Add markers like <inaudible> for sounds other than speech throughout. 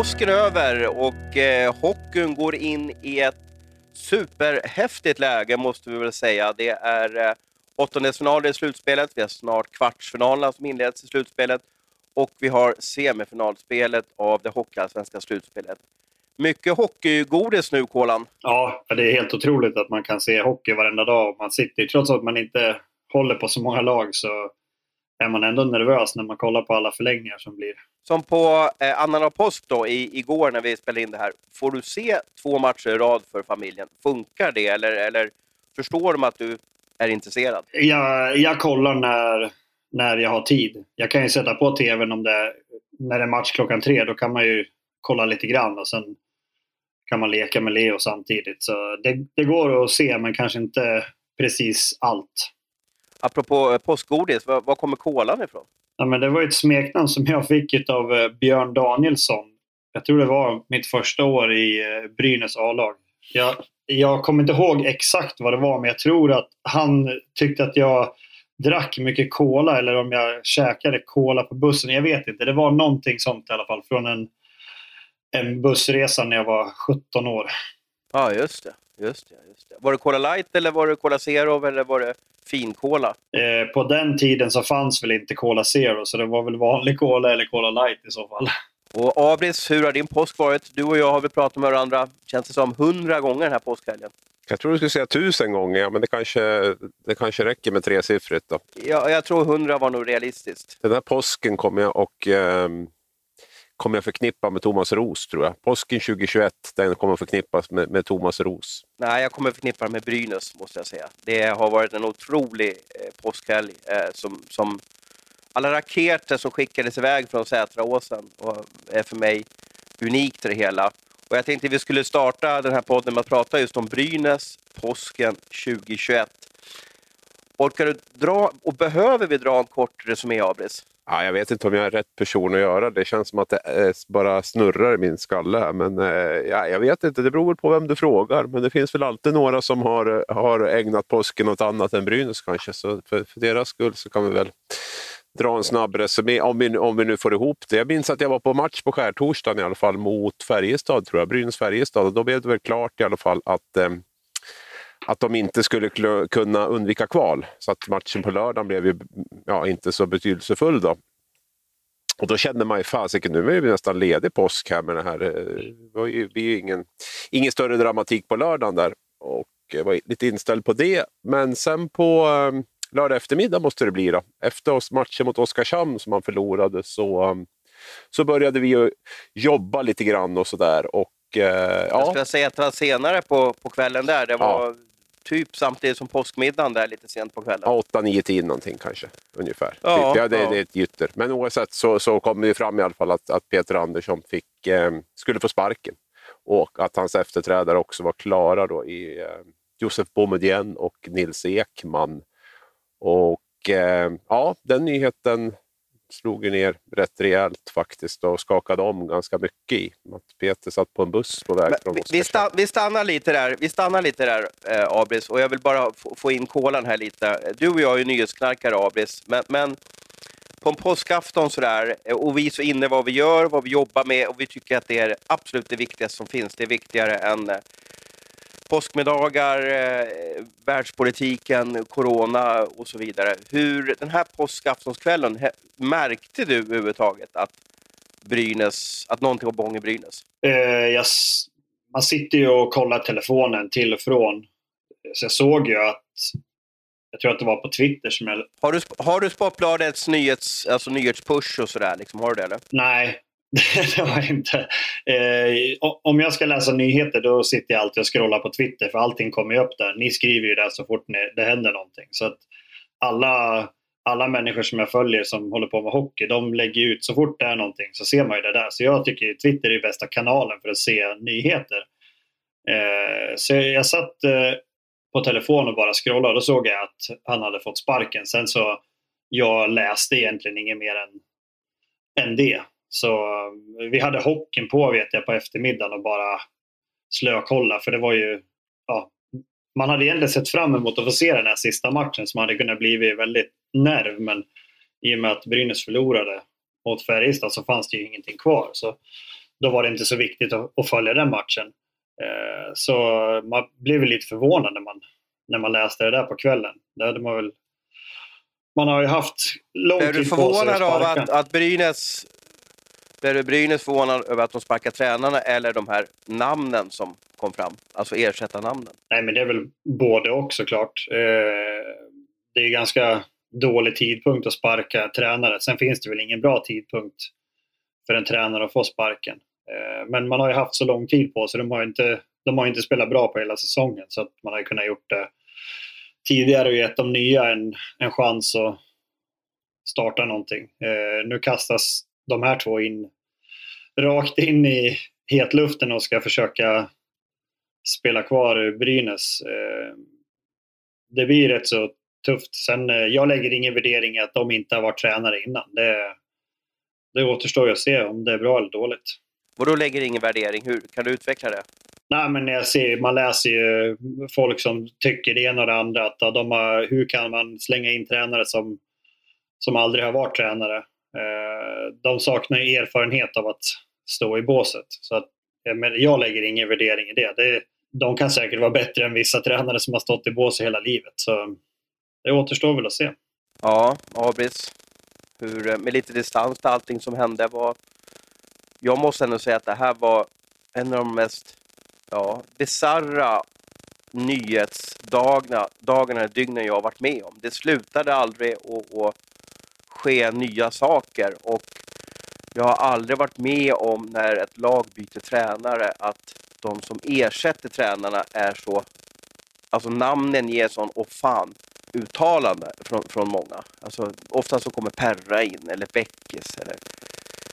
påsken över och eh, hockeyn går in i ett superhäftigt läge måste vi väl säga. Det är eh, åttondelsfinaler i slutspelet, vi har snart kvartsfinalerna som inleds i slutspelet och vi har semifinalspelet av det hockeyallsvenska slutspelet. Mycket hockeygodis nu, Kolan. Ja, det är helt otroligt att man kan se hockey varenda dag. Man sitter, trots att man inte håller på så många lag så är man ändå nervös när man kollar på alla förlängningar som blir. Som på eh, annan påsk då, i, igår när vi spelade in det här. Får du se två matcher i rad för familjen? Funkar det eller, eller förstår de att du är intresserad? Jag, jag kollar när, när jag har tid. Jag kan ju sätta på tvn om det när det är match klockan tre. Då kan man ju kolla lite grann och sen kan man leka med Leo samtidigt. Så det, det går att se men kanske inte precis allt. Apropå eh, påskgodis, var, var kommer kolan ifrån? Ja, men det var ett smeknamn som jag fick av eh, Björn Danielsson. Jag tror det var mitt första år i eh, Brynäs A-lag. Jag, jag kommer inte ihåg exakt vad det var men jag tror att han tyckte att jag drack mycket cola eller om jag käkade cola på bussen. Jag vet inte. Det var någonting sånt i alla fall från en, en bussresa när jag var 17 år. Ja, just det. Just det, just det. Var det Cola Light eller var det Cola Zero eller var det finkola? Eh, på den tiden så fanns väl inte Cola Zero så det var väl vanlig Cola eller Cola Light i så fall. Och Abris, hur har din påsk varit? Du och jag har väl pratat med varandra, känns det som, hundra gånger den här påskhelgen. Jag tror du skulle säga tusen gånger, men det kanske, det kanske räcker med tresiffrigt då. Ja, jag tror hundra var nog realistiskt. Den här påsken kommer jag och eh, kommer jag förknippa med Thomas Ros tror jag. Påsken 2021, den kommer förknippas med, med Thomas Ros. Nej, jag kommer förknippa den med Brynäs måste jag säga. Det har varit en otrolig eh, påskhelg eh, som, som alla raketer som skickades iväg från Sätraåsen och är för mig unikt det hela. Och jag tänkte vi skulle starta den här podden med att prata just om Brynäs, påsken 2021. Orkar du dra, och behöver vi dra en kort resumé, Abris? Ja, jag vet inte om jag är rätt person att göra det. känns som att det eh, bara snurrar i min skalle. Här. Men eh, ja, jag vet inte, det beror på vem du frågar. Men det finns väl alltid några som har, har ägnat påsken åt annat än Brynäs kanske. Så för, för deras skull så kan vi väl dra en snabb resumé om vi, om vi nu får ihop det. Jag minns att jag var på match på skärtorsdagen i alla fall mot Färjestad, tror jag. Brynäs-Färjestad. Och då blev det väl klart i alla fall att eh, att de inte skulle kunna undvika kval. Så att matchen på lördagen blev ju ja, inte så betydelsefull. Då. Och då kände man ju fasiken, nu är vi nästan ledig påsk här med det här. Eh, det blir ju ingen, ingen större dramatik på lördagen där. Och jag var lite inställd på det. Men sen på eh, lördag eftermiddag måste det bli då. Efter matchen mot Oskarshamn som man förlorade så, eh, så började vi ju jobba lite grann och sådär uh, Jag skulle säga att det var senare på, på kvällen där. Det var ja typ samtidigt som påskmiddagen där lite sent på kvällen. Ja, 8, 9, 10 någonting kanske ungefär. Ja, typ. det, ja. det är ett gytter. Men oavsett så, så kom det fram i alla fall att, att Peter Andersson fick, eh, skulle få sparken. Och att hans efterträdare också var klara då i eh, Josef Boumedienne och Nils Ekman. Och eh, ja, den nyheten slog ju ner rätt rejält faktiskt och skakade om ganska mycket i. Att Peter satt på en buss på väg från vi, sta, vi stannar lite där, vi stannar lite där eh, Abris, och jag vill bara få in kolan här lite. Du och jag är ju nyhetsknarkare Abris, men, men på en påskafton sådär, eh, och vi är så inne vad vi gör, vad vi jobbar med och vi tycker att det är absolut det viktigaste som finns. Det är viktigare än eh, påskmiddagar, eh, världspolitiken, corona och så vidare. Hur den här påskaftonskvällen, märkte du överhuvudtaget att Brynäs, att någonting var på gång i Brynäs? Eh, yes. Man sitter ju och kollar telefonen till och från. Så jag såg ju att, jag tror att det var på Twitter som jag... Har du, har du Sportbladets nyhets, alltså nyhetspush och sådär? Liksom, har du det eller? Nej, <laughs> det har jag inte. Eh, om jag ska läsa nyheter då sitter jag alltid och scrollar på Twitter för allting kommer ju upp där. Ni skriver ju där så fort det händer någonting. Så att alla, alla människor som jag följer som håller på med hockey, de lägger ut så fort det är någonting så ser man ju det där. Så jag tycker Twitter är bästa kanalen för att se nyheter. Eh, så jag satt eh, på telefon och bara scrollade och då såg jag att han hade fått sparken. Sen så jag läste egentligen inget mer än, än det. Så vi hade hockeyn på vet jag på eftermiddagen och bara slökolla för det var ju ja, man hade egentligen sett fram emot att få se den här sista matchen som hade kunnat bli väldigt nerv men i och med att Brynäs förlorade mot Färjestad så fanns det ju ingenting kvar. Så då var det inte så viktigt att, att följa den matchen. Eh, så man blev lite förvånad när man, när man läste det där på kvällen. Det hade man väl man har ju haft lång Är tid du på sig att förvånad av att, att Brynäs... Är du Brynäs förvånad över att de sparkar tränarna eller de här namnen som kom fram? Alltså ersättarnamnen. Nej, men det är väl både och såklart. Eh, det är ganska dålig tidpunkt att sparka tränare. Sen finns det väl ingen bra tidpunkt för en tränare att få sparken. Eh, men man har ju haft så lång tid på sig. De har ju inte, de har ju inte spelat bra på hela säsongen så att man har ju kunnat gjort det tidigare och gett de nya en, en chans att starta någonting. Eh, nu kastas de här två in rakt in i hetluften och ska försöka spela kvar Brynäs. Eh, det blir rätt så tufft. Sen, eh, jag lägger ingen värdering i att de inte har varit tränare innan. Det, det återstår ju att se om det är bra eller dåligt. Och då lägger ingen värdering. Hur Kan du utveckla det? Nej, men jag ser, man läser ju folk som tycker det ena och det andra. Att de har, hur kan man slänga in tränare som, som aldrig har varit tränare? Eh, de saknar ju erfarenhet av att stå i båset. Så att, men jag lägger ingen värdering i det. det. De kan säkert vara bättre än vissa tränare som har stått i båset hela livet. Så det återstår väl att se. Ja, Abris. Hur, eh, med lite distans till allting som hände. Var, jag måste ändå säga att det här var en av de mest ja, bisarra nyhetsdagarna, dagarna, dygnen jag har varit med om. Det slutade aldrig och, och ske nya saker och jag har aldrig varit med om när ett lag byter tränare att de som ersätter tränarna är så, alltså namnen ger sån och fan uttalande från, från många. Alltså, ofta så kommer Perra in eller Bäckis eller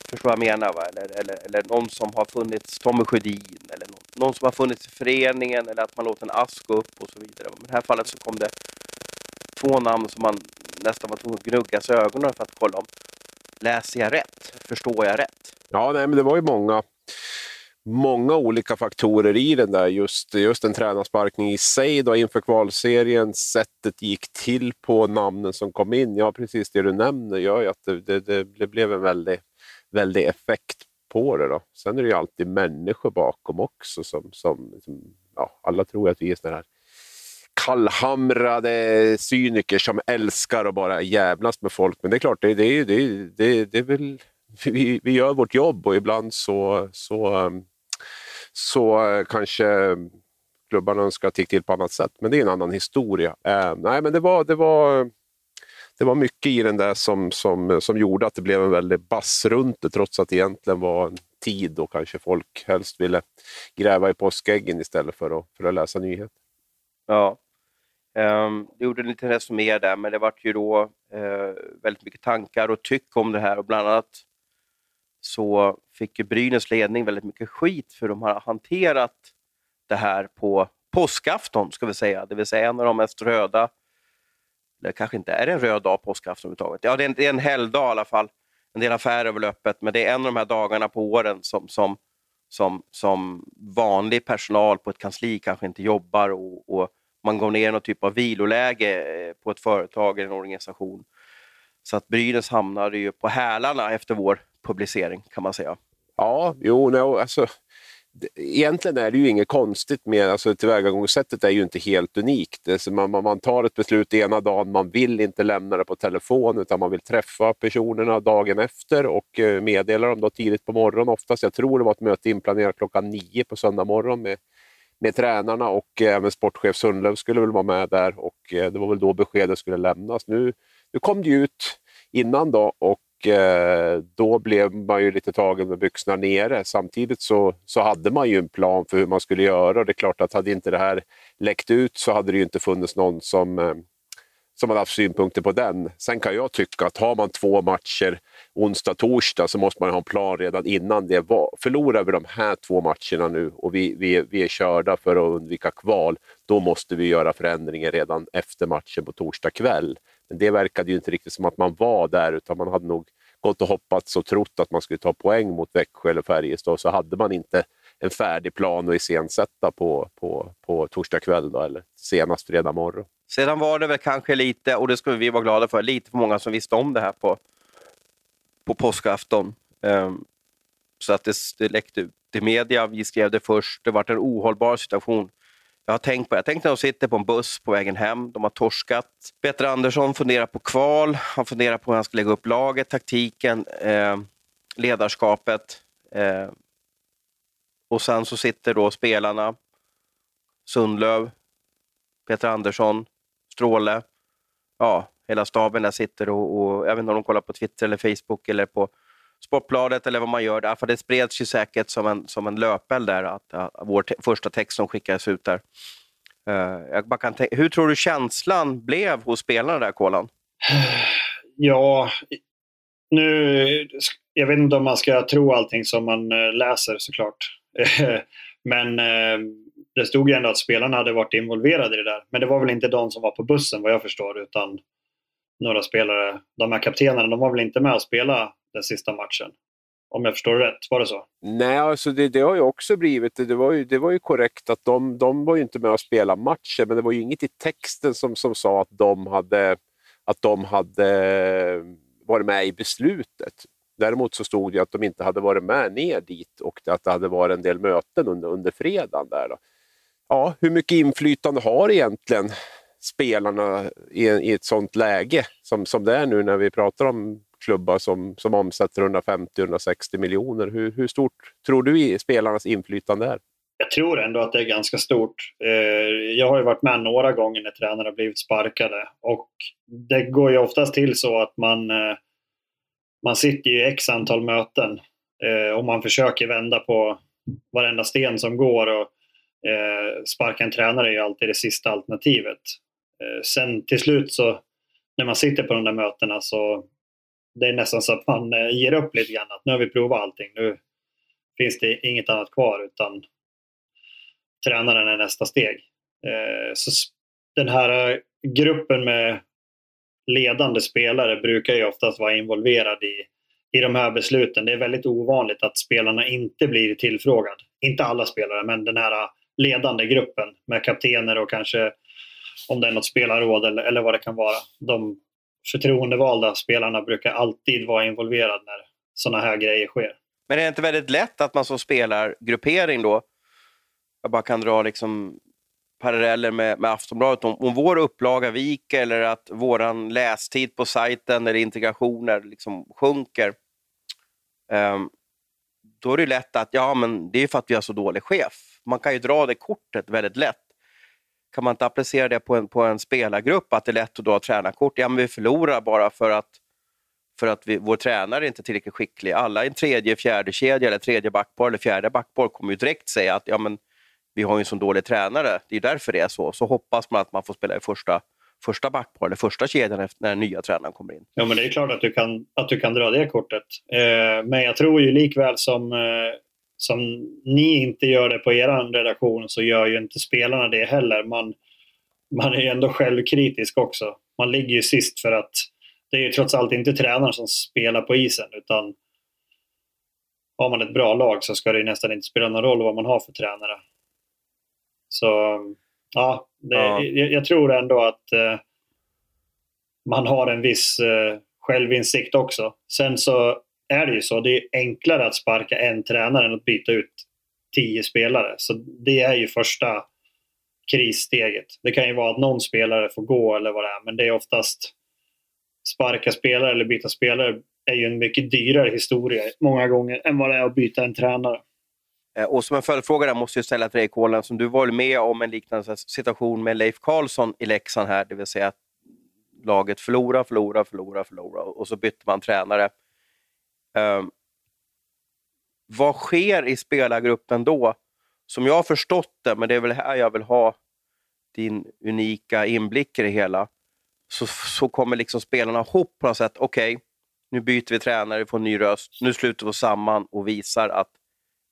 Förstår vad jag menar? Va? Eller, eller, eller någon som har funnits, Tommy Sjödin, eller någon, någon som har funnits i föreningen, eller att man låter en ask gå upp och så vidare. Men i det här fallet så kom det två namn som man nästan var tvungen att gnugga sig i ögonen för att kolla om läser jag rätt? Förstår jag rätt? Ja, nej, men det var ju många, många olika faktorer i den där. Just, just en tränarsparkning i sig då, inför kvalserien, sättet gick till på namnen som kom in. Ja, precis det du nämner gör ju att det, det, det, det blev en väldig, väldig effekt på det. Då. Sen är det ju alltid människor bakom också. Som, som, som ja, alla tror att vi är sådana här kallhamrade cyniker som älskar att bara jävlas med folk. Men det är klart, det, det, det, det, det är väl, vi, vi gör vårt jobb och ibland så, så, um, så eh, kanske klubbarna önskar att det gick till på annat sätt. Men det är en annan historia. Eh, nej, men det var, det var, det var mycket i den där som, som, som gjorde att det blev en väldig bass runt det, trots att det egentligen var en tid då kanske folk helst ville gräva i påskäggen istället för att, för att läsa nyheter. Ja. Um, det gjorde en liten resumé där, men det vart ju då uh, väldigt mycket tankar och tyck om det här och bland annat så fick ju Brynäs ledning väldigt mycket skit för de har hanterat det här på påskafton, ska vi säga. Det vill säga en av de mest röda, eller kanske inte är det en röd dag påskafton överhuvudtaget. Ja, det är en, det är en helgdag i alla fall. En del affärer är väl öppet, men det är en av de här dagarna på åren som, som, som, som vanlig personal på ett kansli kanske inte jobbar och, och man går ner i någon typ av viloläge eh, på ett företag eller en organisation. Så att Brynäs hamnade ju på hälarna efter vår publicering kan man säga. Ja, jo, no, alltså, egentligen är det ju inget konstigt med alltså, tillvägagångssättet är ju inte helt unikt. Alltså, man, man, tar ett beslut ena dagen, man vill inte lämna det på telefon utan man vill träffa personerna dagen efter och eh, meddela dem då tidigt på morgonen oftast. Jag tror det var ett möte inplanerat klockan nio på söndag morgon med med tränarna och eh, även sportchef Sundlöv skulle väl vara med där och eh, det var väl då beskedet skulle lämnas. Nu, nu kom det ju ut innan då och eh, då blev man ju lite tagen med byxorna nere. Samtidigt så, så hade man ju en plan för hur man skulle göra och det är klart att hade inte det här läckt ut så hade det ju inte funnits någon som som hade haft synpunkter på den. Sen kan jag tycka att har man två matcher onsdag, torsdag så måste man ha en plan redan innan det. Var. Förlorar vi de här två matcherna nu och vi, vi, vi är körda för att undvika kval, då måste vi göra förändringar redan efter matchen på torsdag kväll. Men det verkade ju inte riktigt som att man var där utan man hade nog gått och hoppats och trott att man skulle ta poäng mot Växjö eller Färjestad så hade man inte en färdig plan att iscensätta på, på, på torsdag kväll då, eller senast fredag morgon. Sedan var det väl kanske lite, och det ska vi vara glada för, lite för många som visste om det här på, på påskafton. Um, så att det, det läckte ut i media. Vi skrev det först. Det var en ohållbar situation. Jag har tänkt på Jag tänkte när de sitter på en buss på vägen hem. De har torskat. Peter Andersson funderar på kval. Han funderar på hur han ska lägga upp laget, taktiken, eh, ledarskapet. Eh, och sen så sitter då spelarna, Sundlöv, Peter Andersson, Stråle, ja, hela staben där sitter och, och jag vet inte om de kollar på Twitter eller Facebook eller på Sportbladet eller vad man gör där, för det spreds ju säkert som en, som en löpeld där, att, att, vår te första text som skickades ut där. Uh, jag bara kan hur tror du känslan blev hos spelarna där, Kolan? <sighs> Ja, nu, jag vet inte om man ska tro allting som man eh, läser såklart. <laughs> Men eh, det stod ju ändå att spelarna hade varit involverade i det där. Men det var väl inte de som var på bussen vad jag förstår utan några spelare. De här kaptenerna, de var väl inte med och spela den sista matchen? Om jag förstår rätt, var det så? Nej, alltså det, det har ju också blivit, det var ju, det var ju korrekt att de, de var ju inte med och spela matchen, men det var ju inget i texten som, som sa att de hade, att de hade varit med i beslutet. Däremot så stod det att de inte hade varit med ner dit och att det hade varit en del möten under, under fredagen. Där då. Ja, hur mycket inflytande har egentligen spelarna i, i ett sånt läge som, som det är nu när vi pratar om klubbar som, som omsätter 150-160 miljoner. Hur, hur stort tror du spelarnas inflytande är? Jag tror ändå att det är ganska stort. Eh, jag har ju varit med några gånger när tränare har blivit sparkade och det går ju oftast till så att man, eh, man sitter i x antal möten eh, och man försöker vända på varenda sten som går och Eh, sparka en tränare är ju alltid det sista alternativet. Eh, sen till slut så när man sitter på de där mötena så det är nästan så att man eh, ger upp lite grann. Att nu har vi provat allting. Nu finns det inget annat kvar utan tränaren är nästa steg. Eh, så den här eh, gruppen med ledande spelare brukar ju oftast vara involverad i, i de här besluten. Det är väldigt ovanligt att spelarna inte blir tillfrågade. Inte alla spelare, men den här ledande gruppen med kaptener och kanske om det är något spelarråd eller, eller vad det kan vara. De förtroendevalda spelarna brukar alltid vara involverade när sådana här grejer sker. Men är det inte väldigt lätt att man som spelargruppering då, jag bara kan dra liksom paralleller med, med Aftonbladet, om, om vår upplaga viker eller att vår lästid på sajten eller integrationer liksom sjunker, um, då är det lätt att ja, men det är för att vi har så dålig chef. Man kan ju dra det kortet väldigt lätt kan man inte applicera det på en, på en spelargrupp, att det är lätt att dra tränarkort? Ja, men vi förlorar bara för att, för att vi, vår tränare är inte tillräckligt skicklig. Alla i en tredje, fjärde kedja eller tredje backpar eller fjärde backpar kommer ju direkt säga att ja, men vi har ju en så dålig tränare. Det är därför det är så. Så hoppas man att man får spela i första, första backpar eller första kedjan när den nya tränaren kommer in. Ja, men det är klart att du kan, att du kan dra det kortet. Eh, men jag tror ju likväl som eh, som ni inte gör det på er redaktion så gör ju inte spelarna det heller. Man, man är ju ändå självkritisk också. Man ligger ju sist för att det är ju trots allt inte tränaren som spelar på isen utan har man ett bra lag så ska det nästan inte spela någon roll vad man har för tränare. Så ja, det, ja. Jag, jag, tror ändå att eh, man har en viss eh, självinsikt också. Sen så är det ju så. Det är enklare att sparka en tränare än att byta ut tio spelare. Så det är ju första krissteget. Det kan ju vara att någon spelare får gå eller vad det är, men det är oftast sparka spelare eller byta spelare är ju en mycket dyrare historia många gånger än vad det är att byta en tränare. Eh, och som en följdfråga där måste jag ställa till dig Kolen, som du var med om en liknande situation med Leif Karlsson i Leksand här, det vill säga att laget förlorar, förlorar, förlorar, förlorar och så bytte man tränare. Um, vad sker i spelargruppen då? Som jag har förstått det, men det är väl här jag vill ha din unika inblick i det hela, så, så kommer liksom spelarna ihop på något sätt. Okej, okay, nu byter vi tränare, vi får en ny röst, nu sluter vi oss samman och visar att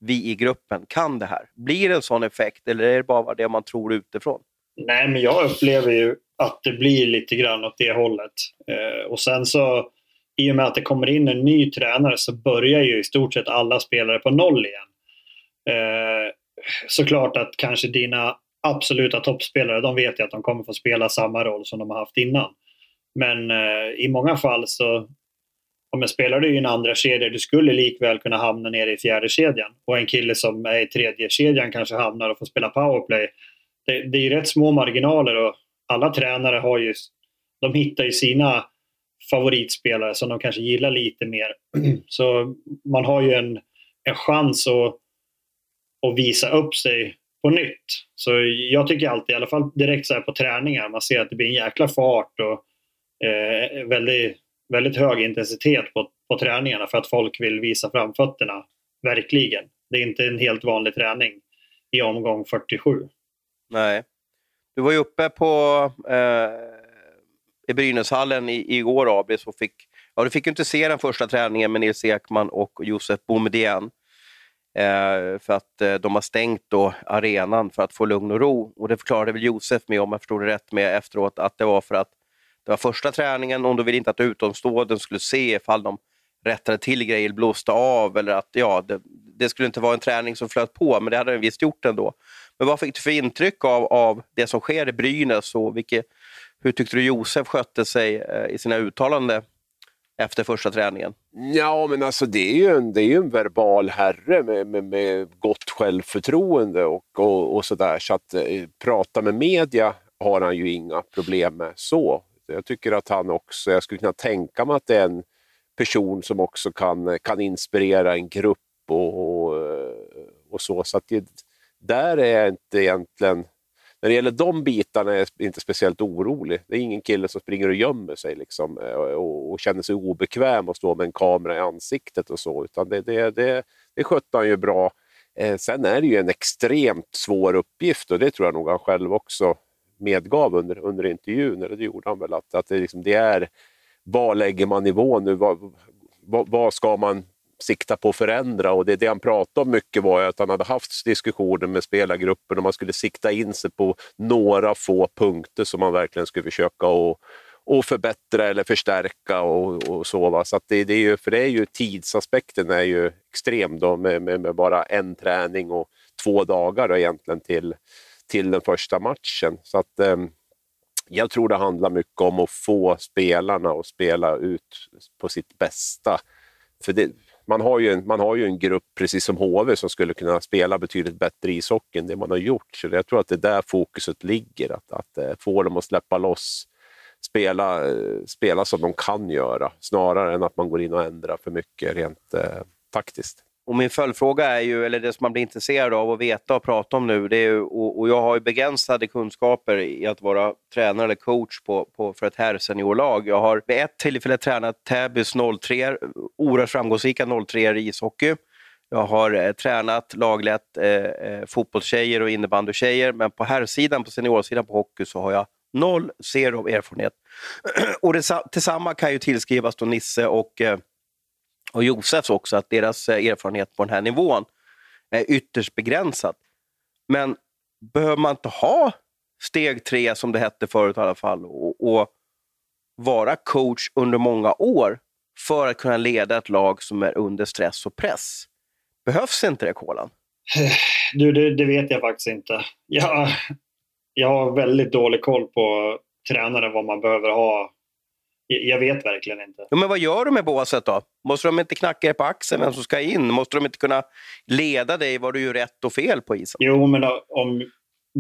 vi i gruppen kan det här. Blir det en sån effekt eller är det bara det man tror utifrån? Nej, men jag upplever ju att det blir lite grann åt det hållet. Eh, och sen så i och med att det kommer in en ny tränare så börjar ju i stort sett alla spelare på noll igen. Eh, såklart att kanske dina absoluta toppspelare, de vet ju att de kommer få spela samma roll som de har haft innan. Men eh, i många fall så men spelar du i en andra kedja, du skulle likväl kunna hamna nere i fjärde kedjan. Och en kille som är i tredje kedjan kanske hamnar och får spela powerplay. Det, det är ju rätt små marginaler och alla tränare har ju, de hittar ju sina favoritspelare som de kanske gillar lite mer. <clears throat> Så man har ju en, en chans att, att visa upp sig på nytt. Så jag tycker alltid, i alla fall direkt så på träningar, man ser att det blir en jäkla fart och eh, väldigt, väldigt hög intensitet på, på träningarna för att folk vill visa framfötterna. Verkligen. Det är inte en helt vanlig träning i omgång 47. Nej. Du var ju uppe på eh, i Brynäshallen i, igår, Abris, och fick, ja, du fick ju inte se den första träningen med Nils Ekman och Josef Boumedienne. Eh, för att eh, de har stängt då arenan för att få lugn och ro. Och det förklarade väl Josef med, om jag förstod det rätt, med efteråt att det var för att det var första träningen och de ville inte att utomstående skulle se ifall de rättade till grejer, blåste av eller att ja, det, det, skulle inte vara en träning som flöt på, men det hade den visst gjort ändå. Men vad fick du för intryck av, av det som sker i Brynäs och vilket, hur tyckte du Josef skötte sig eh, i sina uttalanden efter första träningen? Ja, men alltså det är ju en, det är ju en verbal herre med, med, med gott självförtroende och, och, och sådär. Så att eh, prata med media har han ju inga problem med så. Jag tycker att han också, jag skulle kunna tänka mig att det är en person som också kan, kan inspirera en grupp och, och, och så. Så att det, där är jag inte egentligen när det gäller de bitarna är jag inte speciellt orolig. Det är ingen kille som springer och gömmer sig liksom, eh, och, och känner sig obekväm att stå med en kamera i ansiktet och så, utan det, det, det, det skötte han ju bra. Eh, sen är det ju en extremt svår uppgift och det tror jag nog han själv också medgav under, under intervjun, eller det gjorde han väl, att, att det, liksom, det är var lägger man nivån nu? Vad, vad, vad ska man sikta på att förändra och det, det han pratade om mycket var att han hade haft diskussioner med spelargruppen och man skulle sikta in sig på några få punkter som man verkligen skulle försöka att och förbättra eller förstärka och, och så. Va? så det, det, är ju, för det är ju tidsaspekten är ju extrem då med, med, med, bara en träning och två dagar då egentligen till, till den första matchen. Så att, eh, jag tror det handlar mycket om att få spelarna att spela ut på sitt bästa. För det, man har, ju en, man har ju en grupp, precis som HV, som skulle kunna spela betydligt bättre ishockey än det man har gjort. Så jag tror att det är där fokuset ligger, att, att eh, få dem att släppa loss, spela, eh, spela som de kan göra, snarare än att man går in och ändrar för mycket rent eh, taktiskt. Och min följdfråga är ju, eller det som man blir intresserad av att veta och prata om nu, det är ju, och, och jag har ju begränsade kunskaper i att vara tränare eller coach på, på, för ett herrseniorlag. Jag har vid ett tillfälle tränat Täbys 03, oerhört framgångsrika 03 i ishockey. Jag har eh, tränat laglett eh, eh, fotbollstjejer och innebandytjejer. men på herrsidan, på seniorsidan på hockey, så har jag noll, zero erfarenhet. <clears throat> och det, tillsammans kan ju tillskrivas då Nisse och eh, och Josefs också, att deras eh, erfarenhet på den här nivån är ytterst begränsad. Men behöver man inte ha steg tre, som det hette förut i alla fall, och, och vara coach under många år för att kunna leda ett lag som är under stress och press? Behövs inte det, Kolan? <sighs> Du, det, det, vet jag faktiskt inte. Jag, jag har väldigt dålig koll på tränare, vad man behöver ha jag vet verkligen inte. Ja, men vad gör du med båset då? Måste de inte knacka dig på axeln vem som ska in? Måste de inte kunna leda dig vad du gör rätt och fel på isen? Jo, men om,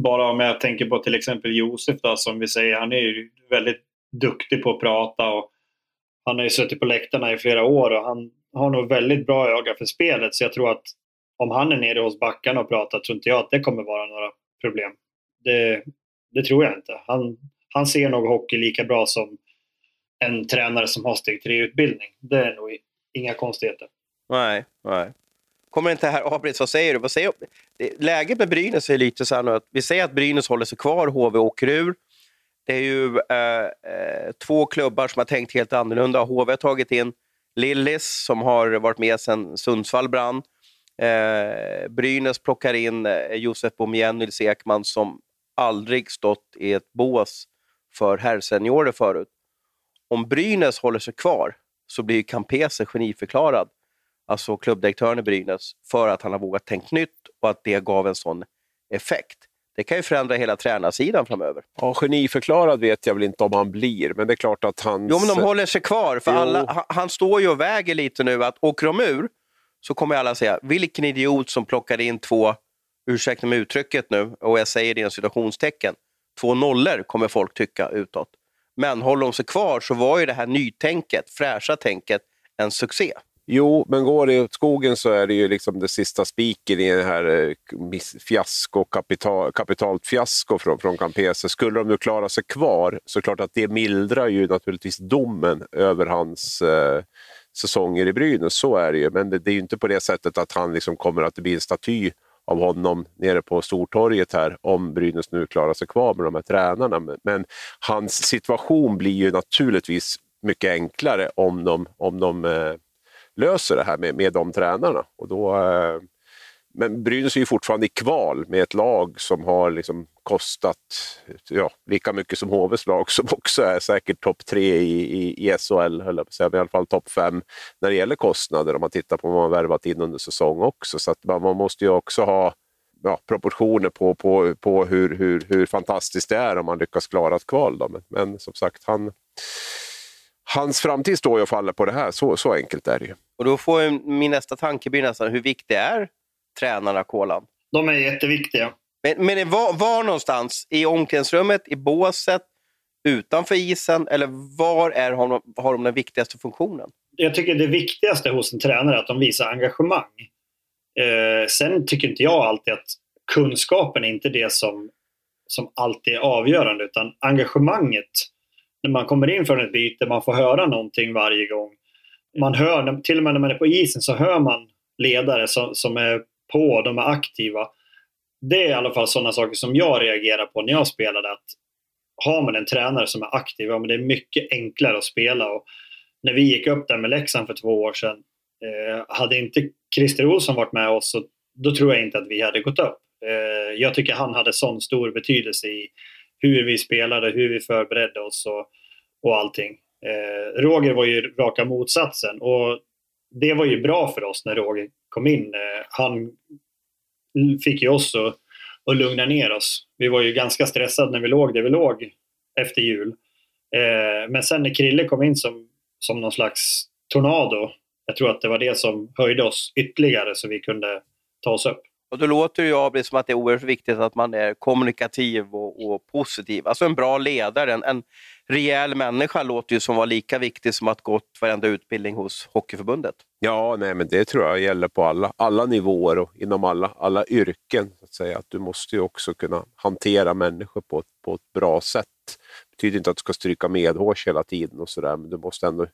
bara om jag tänker på till exempel Josef då, som vi säger, han är ju väldigt duktig på att prata och han har ju suttit på läktarna i flera år och han har nog väldigt bra öga för spelet så jag tror att om han är nere hos backarna och pratar tror inte jag att det kommer vara några problem. Det, det tror jag inte. Han, han ser nog hockey lika bra som en tränare som har steg 3-utbildning. Det är nog inga konstigheter. Nej, nej. Kommer inte här Abris, vad säger du? Vad säger Läget med Brynäs är lite så här nu att vi säger att Brynäs håller sig kvar, HV åker ur. Det är ju eh, eh, två klubbar som har tänkt helt annorlunda. HV har tagit in Lillis som har varit med sedan Sundsvall brann. Eh, Brynäs plockar in eh, Josef Boumien, Nils Ekman som aldrig stått i ett bås för herrseniorer förut om Brynäs håller sig kvar så blir Campese geniförklarad, alltså klubbdirektören i Brynäs, för att han har vågat tänka nytt och att det gav en sån effekt. det kan ju förändra hela tränarsidan framöver. Ja, geniförklarad vet jag väl inte om han blir, men det är klart att han... Jo, men de håller sig kvar. För alla, han, står ju och väger lite nu att åker de ur så kommer alla säga, vilken idiot som plockade in två, ursäkta mig uttrycket nu, och jag säger det i situationstecken, två nollor kommer folk tycka utåt. Men håller de sig kvar så var ju det här nytänket, fräscha tänket, en succé. Jo, men går det åt skogen så är det ju liksom det sista spiken i det här eh, fiasko, kapital, kapitalt fiasko från, från Campese. Skulle de nu klara sig kvar så är det klart att det mildrar ju naturligtvis domen över hans eh, säsonger i Brynäs. Så är det ju, men det, det är ju inte på det sättet att han liksom kommer att bli en staty av honom nere på Stortorget här om Brynäs nu klarar sig kvar med de här tränarna. Men, men hans situation blir ju naturligtvis mycket enklare om de, om de eh, löser det här med, med de tränarna. Och då, eh, men Brynäs är ju fortfarande i kval med ett lag som har liksom kostat ja, lika mycket som HVs lag som också är säkert topp tre i, i, i SHL, höll jag på säga, i alla fall topp fem när det gäller kostnader om man tittar på vad man värvat in under säsong också. Så att man, man måste ju också ha ja, proportioner på, på, på hur, hur, hur fantastiskt det är om man lyckas klara ett kval. Då. Men, men som sagt, han, hans framtid står ju och faller på det här. Så, så enkelt är det ju. Och då får min nästa tanke bli nästan, hur viktig är tränarna Kolan? De är jätteviktiga. Men, men var, var någonstans? I omklädningsrummet, i båset, utanför isen? Eller var är, har, de, har de den viktigaste funktionen? Jag tycker det viktigaste hos en tränare är att de visar engagemang. Eh, sen tycker inte jag alltid att kunskapen är inte det som, som alltid är avgörande utan engagemanget. När man kommer in från ett byte, man får höra någonting varje gång. Man hör, till och med när man är på isen så hör man ledare som, som är på, de är aktiva. Det är i alla fall sådana saker som jag reagerar på när jag spelade. Att har man en tränare som är aktiv, ja, men det är mycket enklare att spela. Och när vi gick upp där med Leksand för två år sedan, eh, hade inte Christer Olsson varit med oss så då tror jag inte att vi hade gått upp. Eh, jag tycker han hade sån stor betydelse i hur vi spelade, hur vi förberedde oss och, och allting. Eh, Roger var ju raka motsatsen och det var ju bra för oss när Roger kom in. Eh, han fick ju oss att, att lugna ner oss. Vi var ju ganska stressade när vi låg där vi låg efter jul. Eh, men sen när Krille kom in som, som någon slags tornado, jag tror att det var det som höjde oss ytterligare så vi kunde ta oss upp. Och då låter det ju som att det är oerhört viktigt att man är kommunikativ och, och positiv. Alltså en bra ledare, en, en rejäl människa låter ju som vara lika viktig som att gått varenda utbildning hos Hockeyförbundet. Ja, nej, men det tror jag gäller på alla, alla nivåer och inom alla, alla yrken. Så att, säga. att Du måste ju också kunna hantera människor på ett, på ett bra sätt. Det betyder inte att du ska stryka medhårs hela tiden och sådär, men du måste ändå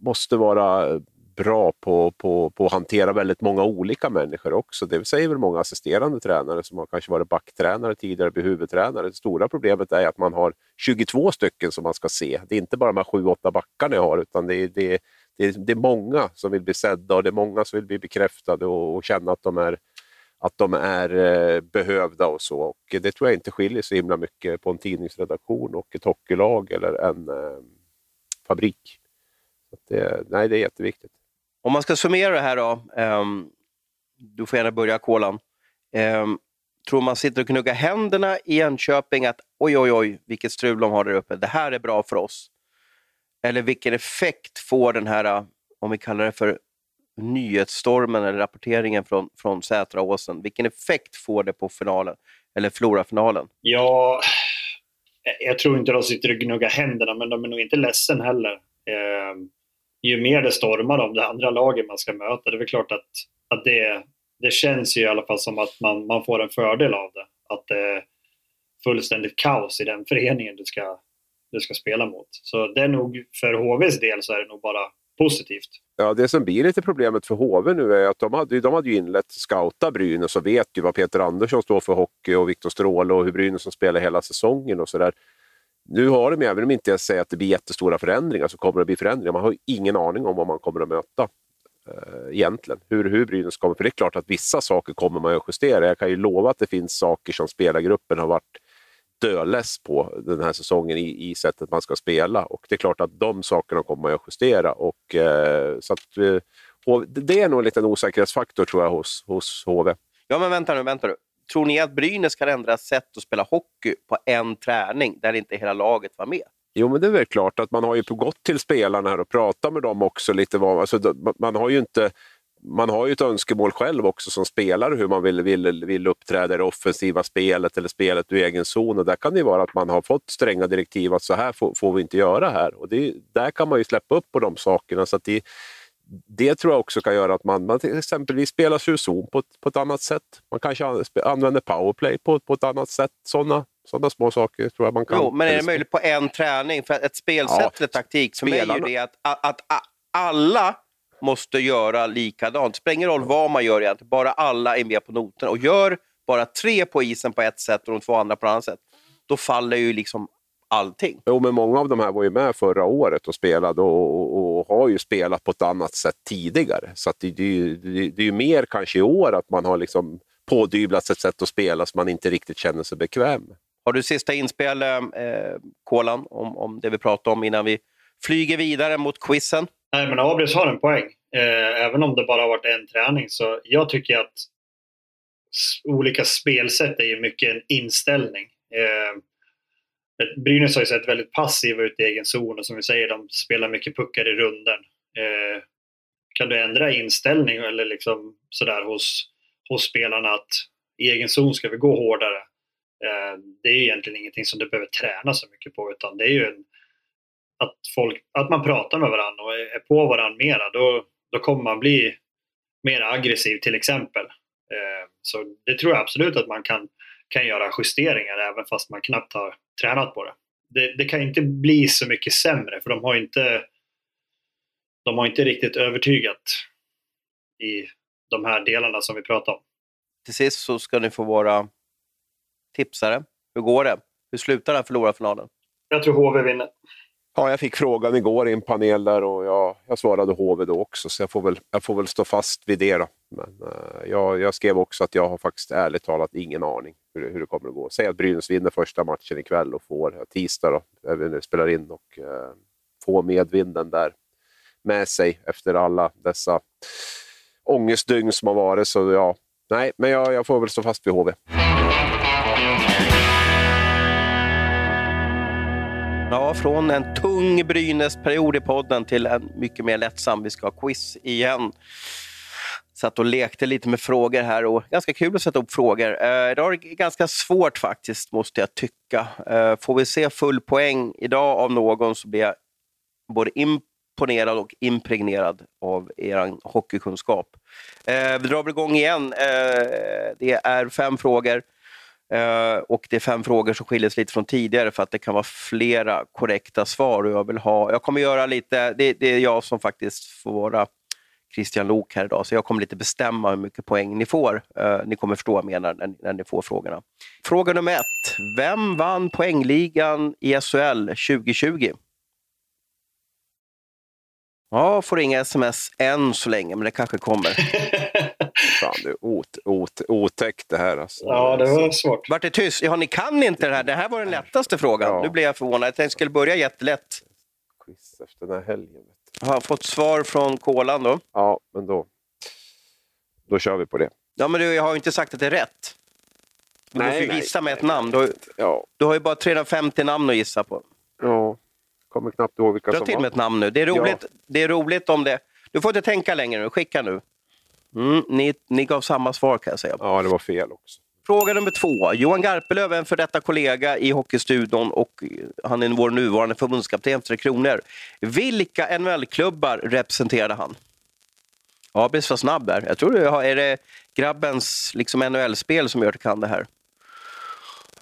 måste vara bra på, på, på att hantera väldigt många olika människor också. Det säger väl många assisterande tränare som har kanske varit backtränare tidigare, blir huvudtränare. Det stora problemet är att man har 22 stycken som man ska se. Det är inte bara de här 7-8 backarna jag har, utan det är, det, det, är, det är många som vill bli sedda och det är många som vill bli bekräftade och, och känna att de är att de är eh, behövda och så. Och det tror jag inte skiljer så himla mycket på en tidningsredaktion och ett hockeylag eller en eh, fabrik. Det, nej, det är jätteviktigt. Om man ska summera det här då, um, du får gärna börja Kolan. Um, tror man sitter och knuggar händerna i Enköping att oj, oj, oj, vilket strul de har där uppe. Det här är bra för oss. Eller vilken effekt får den här, om vi kallar det för nyhetsstormen eller rapporteringen från, från Sätraåsen, vilken effekt får det på finalen, eller Flora-finalen? Ja, jag tror inte de sitter och gnuggar händerna, men de är nog inte ledsen heller. Eh, ju mer det stormar om det andra laget man ska möta, det är väl klart att, att det, det känns ju i alla fall som att man, man får en fördel av det. Att det är fullständigt kaos i den föreningen du ska, du ska spela mot. Så det är nog, för HVs del så är det nog bara positivt. Ja, det som blir lite problemet för HV nu är att de hade, de hade ju inlett scouta Brynäs och vet ju vad Peter Andersson står för hockey och Viktor Stråle och hur Brynäs spelar hela säsongen och sådär. Nu har de, även om inte jag säger att det blir jättestora förändringar, så kommer det bli förändringar. Man har ingen aning om vad man kommer att möta eh, egentligen. Hur, hur Brynäs kommer, för det är klart att vissa saker kommer man att justera. Jag kan ju lova att det finns saker som spelargruppen har varit döless på den här säsongen i, i sättet man ska spela. Och det är klart att de sakerna kommer man att justera. Och, eh, så att, eh, det är nog en liten osäkerhetsfaktor tror jag hos, hos HV. Ja, men vänta nu, vänta nu tror ni att Brynäs kan ändra sätt att spela hockey på en träning där inte hela laget var med? Jo, men det är väl klart att man har ju gått till spelarna här och pratat med dem också lite. Vad, alltså, man har ju inte man har ju ett önskemål själv också som spelare hur man vill, vill, vill uppträda i det offensiva spelet eller spelet ur egen zon. Och där kan det ju vara att man har fått stränga direktiv att så här får, får vi inte göra här. Och det, där kan man ju släppa upp på de sakerna. Så det, det tror jag också kan göra att man, man till exempelvis spelar sig ur zon på, på ett annat sätt. Man kanske använder powerplay på, på ett annat sätt. Sådana sådana små saker tror jag man kan. Jo, men är det möjligt på en träning? För ett spelsätt ja, eller taktik för mig är ju det att, att, att alla måste göra likadant. Det spelar ingen roll vad man gör egentligen, bara alla är med på noterna. Och gör bara tre på isen på ett sätt och de två andra på ett annat sätt, då faller ju liksom allting. Jo, men många av de här var ju med förra året och spelade och, och, och har ju spelat på ett annat sätt tidigare. Så det, det, det, det är ju mer kanske i år att man har liksom pådyvlats ett sätt att spela som man inte riktigt känner sig bekväm med. Har du sista inspel, eh, Kolan, om, om det vi pratade om innan vi flyger vidare mot quizen? Nej, men Abris har en poäng. Eh, även om det bara har varit en träning. Så jag tycker att olika spelsätt är ju mycket en inställning. Eh, Brynäs har ju sett väldigt passiva ut i egen zon och som vi säger, de spelar mycket puckar i runden. Eh, kan du ändra inställning eller liksom sådär hos, hos spelarna att i egen zon ska vi gå hårdare? Eh, det är egentligen ingenting som du behöver träna så mycket på utan det är ju en, att, folk, att man pratar med varandra och är på varandra mera. Då, då kommer man bli mer aggressiv till exempel. Eh, så det tror jag absolut att man kan, kan göra justeringar även fast man knappt har tränat på det. det. Det kan inte bli så mycket sämre för de har inte de har inte riktigt övertygat i de här delarna som vi pratar om. Till sist så ska ni få vara tipsare. Hur går det? Hur slutar den här förlorarfinalen? Jag tror HV vinner. Ja, jag fick frågan igår i en panel där och jag, jag svarade HV då också, så jag får väl, jag får väl stå fast vid det. Då. Men uh, jag, jag, skrev också att jag har faktiskt ärligt talat ingen aning hur, hur det kommer att gå. Säg att Brynäs vinner första matchen ikväll och får tisdag, då, när vi spelar in, och uh, får medvinden där med sig efter alla dessa ångestdygn som har varit. Så ja, nej, men jag, jag får väl stå fast vid HV. Ja, från en tung Brynäs-period i podden till en mycket mer lättsam. Vi ska ha quiz igen. Satt och lekte lite med frågor här och ganska kul att sätta upp frågor. Eh, idag är det ganska svårt faktiskt, måste jag tycka. Eh, får vi se full poäng idag av någon så blir jag både imponerad och impregnerad av er hockeykunskap. Eh, vi drar igång igen. Eh, det är fem frågor. Eh, och det är fem frågor som skiljer sig lite från tidigare för att det kan vara flera korrekta svar. Och jag, vill ha, jag kommer göra lite, det, det är jag som faktiskt får vara Christian Lok här idag, så jag kommer lite bestämma hur mycket poäng ni får. Eh, ni kommer förstå vad jag menar när, när ni får frågorna. Fråga nummer ett. Vem vann poängligan i SHL 2020? Ja, får inga sms än så länge, men det kanske kommer. <laughs> Ot, ot, otäckt det här. Alltså. Ja, det var svårt. Vart det tyst? Ja, ni kan inte det här. Det här var den lättaste frågan. Ja. Nu blev jag förvånad. Jag tänkte skulle börja jättelätt. Quiz efter den här helgen. Jag har fått svar från Kolan då. Ja, men då, då kör vi på det. Ja, men du, jag har ju inte sagt att det är rätt. Du nej, måste ju gissa nej, med ett namn. Du har, ja. du har ju bara 350 namn att gissa på. Ja, kommer knappt ihåg vilka Dra som till med ett namn nu. Det är, roligt, ja. det är roligt om det... Du får inte tänka längre nu. Skicka nu. Mm, ni, ni gav samma svar kan jag säga. Ja, det var fel också. Fråga nummer två. Johan Garpelöv är en för detta kollega i Hockeystudion och han är vår nuvarande förbundskapten för Tre Kronor. Vilka NHL-klubbar representerade han? Ja, blir så snabb där. Jag tror det är det grabbens liksom NHL-spel som gör att du kan det här.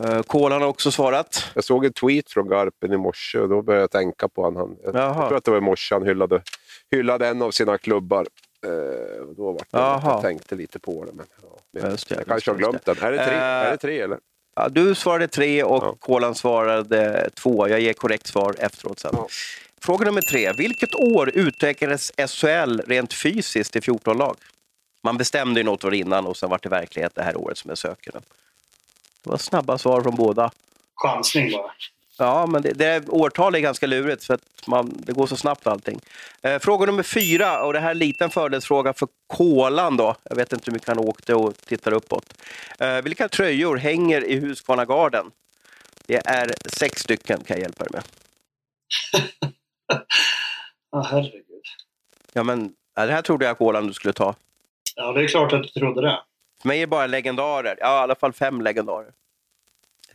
Uh, Kolan har också svarat. Jag såg en tweet från Garpen i morse och då började jag tänka på honom. Jag, jag tror att det var i morse han hyllade, hyllade en av sina klubbar. Uh, då var det jag tänkte lite på det. Men, ja, just det, jag kanske har glömt det. den. Är det tre, är det tre eller? Ja, du svarade tre och ja. Kolan svarade två. Jag ger korrekt svar efteråt sen. Ja. Fråga nummer tre. Vilket år utvecklades SHL rent fysiskt i 14 lag? Man bestämde ju något år innan och sen var det verklighet det här året som jag söker. Det var snabba svar från båda. Chansning bara. Ja, men det, det årtal är ganska lurigt för att man, det går så snabbt allting. Eh, fråga nummer fyra, och det här är en liten fördelsfråga för kolan då. Jag vet inte hur mycket han åkte och tittar uppåt. Eh, vilka tröjor hänger i Husqvarna-garden? Det är sex stycken kan jag hjälpa dig med. <laughs> Ja, herregud. Ja, men det här trodde jag kolan du skulle ta. Ja, det är klart att du trodde det. För mig är det bara legendarer. Ja, i alla fall fem legendarer.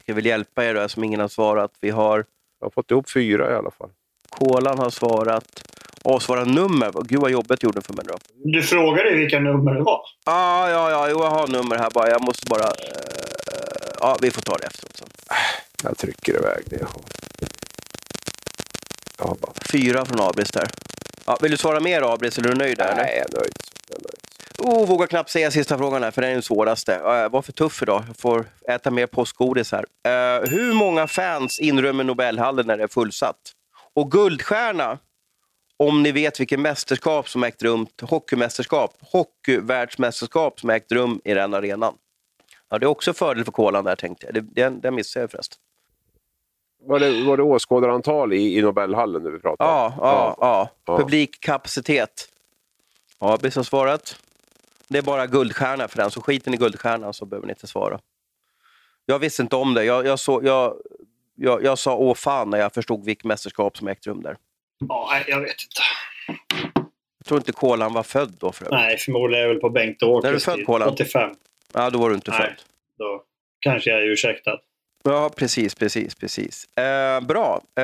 Jag väl hjälpa er då, som ingen har svarat. Vi har Jag har fått ihop fyra i alla fall. Kolan har svarat. Åh, svara nummer. Gud vad jobbet gjorde för mig då. Du frågade vilka nummer det var. Ah, ja, ja, jo, jag har nummer här bara. Jag måste bara... eh, ja, vi får ta det efteråt sen. Jag trycker iväg det jag har. Bara... Fyra från Abris där. Ja, vill du svara mer Abris eller är du nöjd där? eller? Nej, jag är nöjd. Jag är nöjd. Oh, vågar knappt säga sista frågan här, för den är den svåraste. Ja, Jag var för tuff idag. Jag får äta mer påskgodis här. Eh, hur många fans inrymmer Nobelhallen när det är fullsatt? Och guldstjärna, om ni vet vilket mästerskap som ägt rum, hockeymästerskap, hockeyvärldsmästerskap som ägt rum i den arenan. Ja, det är också fördel för kolan där tänkte jag. Det, den, den missade jag förresten. Var det, var det åskådarantal i, i Nobelhallen nu vi pratade om? Ja, ja, ja. Ja. Publikkapacitet. Abis har svarat. Det är bara guldstjärna för den, så skiten i guldstjärnan så behöver ni inte svara. Jag visste inte om det. Jag, jag, så, jag, jag, jag sa åh fan när jag förstod vilket mästerskap som ägt rum där. Ja, nej, jag vet inte. Jag tror inte Kolan var född då för övrigt. Nej, förmodligen är jag väl på Bengt Åkers När är du född. Kolan? 85. Ja, då var du inte Nej. född. Då kanske jag är ursäktad. Ja, precis, precis, precis. Eh, bra. Eh,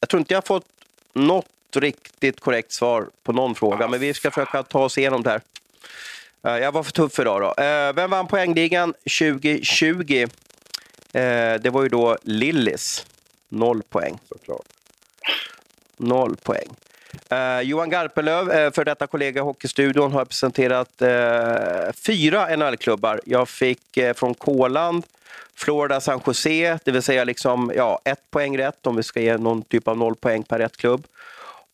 jag tror inte jag har fått något riktigt korrekt svar på någon fråga, Ah, men vi ska försöka ta oss igenom det här. Eh, jag var för tuff idag då. Eh, vem vann poängligan 2020? Eh, det var ju då Lillis. Noll poäng. Såklart. Noll poäng. Johan Garpenlöv, för detta kollega i Hockeystudion, har presenterat fyra NHL-klubbar. Jag fick från Kåland, Florida San Jose, det vill säga liksom, ja, ett poäng rätt om vi ska ge någon typ av noll poäng per rätt klubb.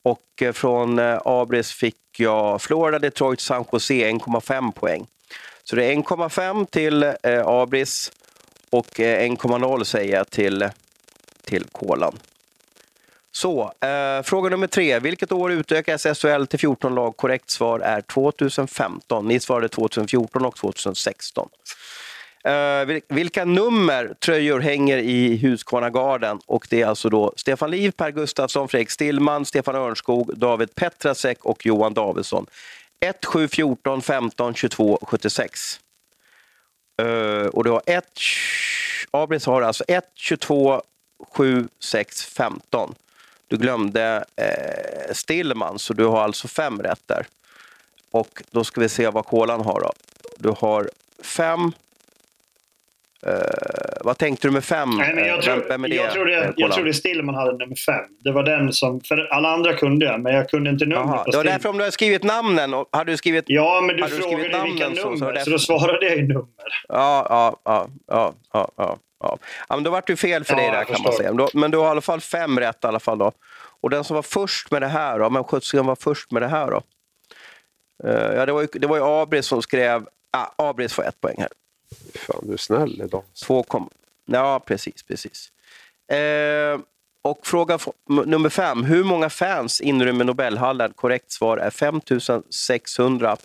Och eh, från eh, Abris fick jag Florida, Detroit, San Jose 1,5 poäng. Så det är 1,5 till eh, Abris och eh, 1,0 säger jag till, till Kolan. Så, eh, fråga nummer tre. Vilket år utökades SHL till 14 lag? Korrekt svar är 2015. Ni svarade 2014 och 2016. Uh, vilka nummer tröjor hänger i Husqvarnagarden? Och det är alltså då Stefan Liv, Per Gustafsson, Fredrik Stillman, Stefan Örnskog, David Petrasek och Johan Davidsson. 1, 7, 14, 15, 22, 76. Uh, och du har 1... Abris har alltså 1, 22, 7, 6, 15. Du glömde eh, Stillman, så du har alltså fem rätter. Och då ska vi se vad kolan har då. Du har fem. Uh, vad tänkte du med fem? Nej, men jag, eh, tror, vem, vem jag, trodde, jag trodde Stillman hade nummer fem. Det var den som, för alla andra kunde jag, men jag kunde inte numret Aha, på Det var därför om du har skrivit namnen, och, hade du skrivit Ja, men du frågade du vilka nummer, så, så, så, då svarade jag ju nummer. Ja, ja, ja. ja, ja, ja. Ja, men då vart det fel för ja, dig där kan man säga. Men du har i alla fall fem rätt i alla fall då. Och den som var först med det här då, men sjuttsingen var först med det här då? Uh, ja, det var ju, ju Abris som skrev, ah, Abris får ett poäng här. Fan, du är snäll idag. Två kom... Ja, precis, precis. Eh, och fråga nummer fem. Hur många fans inrymmer Nobelhallen? Korrekt svar är 5600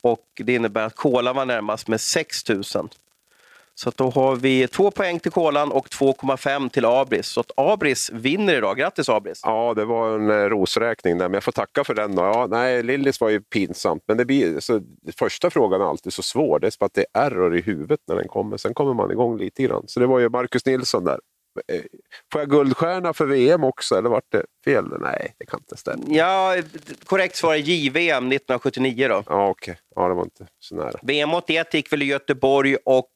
och det innebär att Kola var närmast med 6000. Så då har vi två poäng till Kolan och 2,5 till Abris. Så att Abris vinner idag. Grattis Abris! Ja, det var en eh, rosräkning där, men jag får tacka för den. Då. Ja, nej, Lillis var ju pinsamt, men det blir, så, första frågan är alltid så svår. Det är för att det är error i huvudet när den kommer. Sen kommer man igång lite grann. Så det var ju Marcus Nilsson där. Eh, Får jag guldstjärna för VM också, eller vart det fel? Nej, det kan inte stämma. Ja, korrekt svar är JVM 1979 då. Ja, okej. Ja, det var inte så nära. VM 81 gick väl i Göteborg och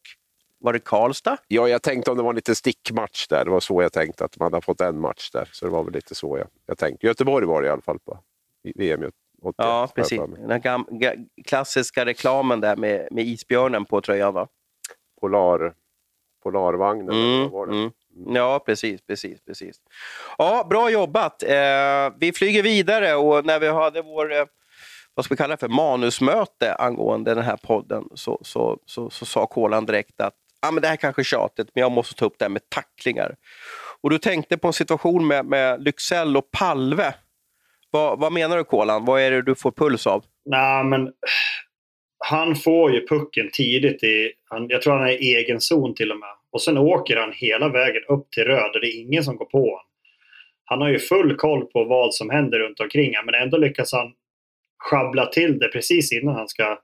var det Karlstad? Ja, jag tänkte om det var en liten stickmatch där. Det var så jag tänkte, att man hade fått en match där. Så det var väl lite så jag, jag tänkte. Göteborg var det i alla fall på VM 81. Ja, precis. Den gam- ga- klassiska reklamen där med, med isbjörnen på tröjan va? Polar, Polarvagnen. Mm, var det? mm. Ja, precis, precis, precis. Ja, bra jobbat. Eh, vi flyger vidare och när vi hade vår, eh, vad ska vi kalla det för, manusmöte angående den här podden så, så, så, så sa Kolan direkt att ah, men det här kanske är tjatigt, men jag måste ta upp det här med tacklingar. Och du tänkte på en situation med, med Lycksell och Palve. Vad, vad menar du Kolan? Vad är det du får puls av? Nej, men han får ju pucken tidigt i, han, jag tror han är i egen zon till och med. Och sen åker han hela vägen upp till röd och det är ingen som går på honom. Han har ju full koll på vad som händer runt omkring honom, men ändå lyckas han schabbla till det precis innan han ska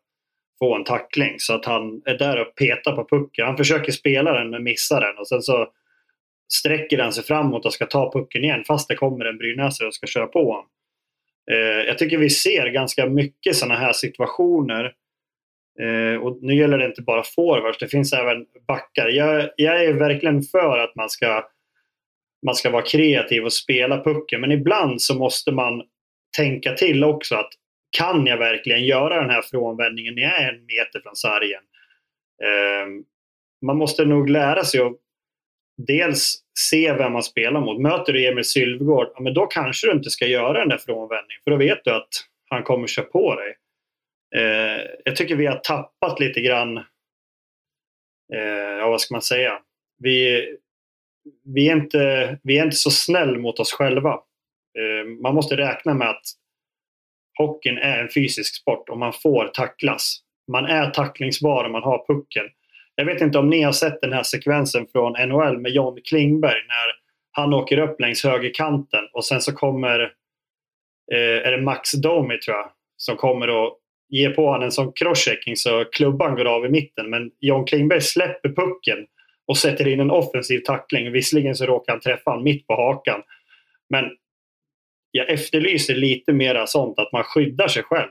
på en tackling. Så att han är där och petar på pucken. Han försöker spela den men missar den och sen så sträcker han sig framåt och ska ta pucken igen fast det kommer en brynäsare och ska köra på honom. Eh, jag tycker vi ser ganska mycket sådana här situationer. Eh, och nu gäller det inte bara forwards, det finns även backar. Jag, jag är verkligen för att man ska, man ska vara kreativ och spela pucken. Men ibland så måste man tänka till också att kan jag verkligen göra den här frånvändningen när jag är en meter från sargen? Eh, man måste nog lära sig att dels se vem man spelar mot. Möter du Emil Sylvegård, ja, men då kanske du inte ska göra den där frånvändningen. För då vet du att han kommer köra på dig. Eh, jag tycker vi har tappat lite grann, eh, ja vad ska man säga? Vi, vi, är inte, vi är inte så snäll mot oss själva. Eh, man måste räkna med att hockeyn är en fysisk sport och man får tacklas. Man är tacklingsbar om man har pucken. Jag vet inte om ni har sett den här sekvensen från NHL med John Klingberg när han åker upp längs högerkanten och sen så kommer, eh, är det Max Domi tror jag, som kommer och ger på honom en sån crosschecking så klubban går av i mitten. Men John Klingberg släpper pucken och sätter in en offensiv tackling. Visserligen så råkar han träffa honom mitt på hakan. Men jag efterlyser lite mera sånt, att man skyddar sig själv.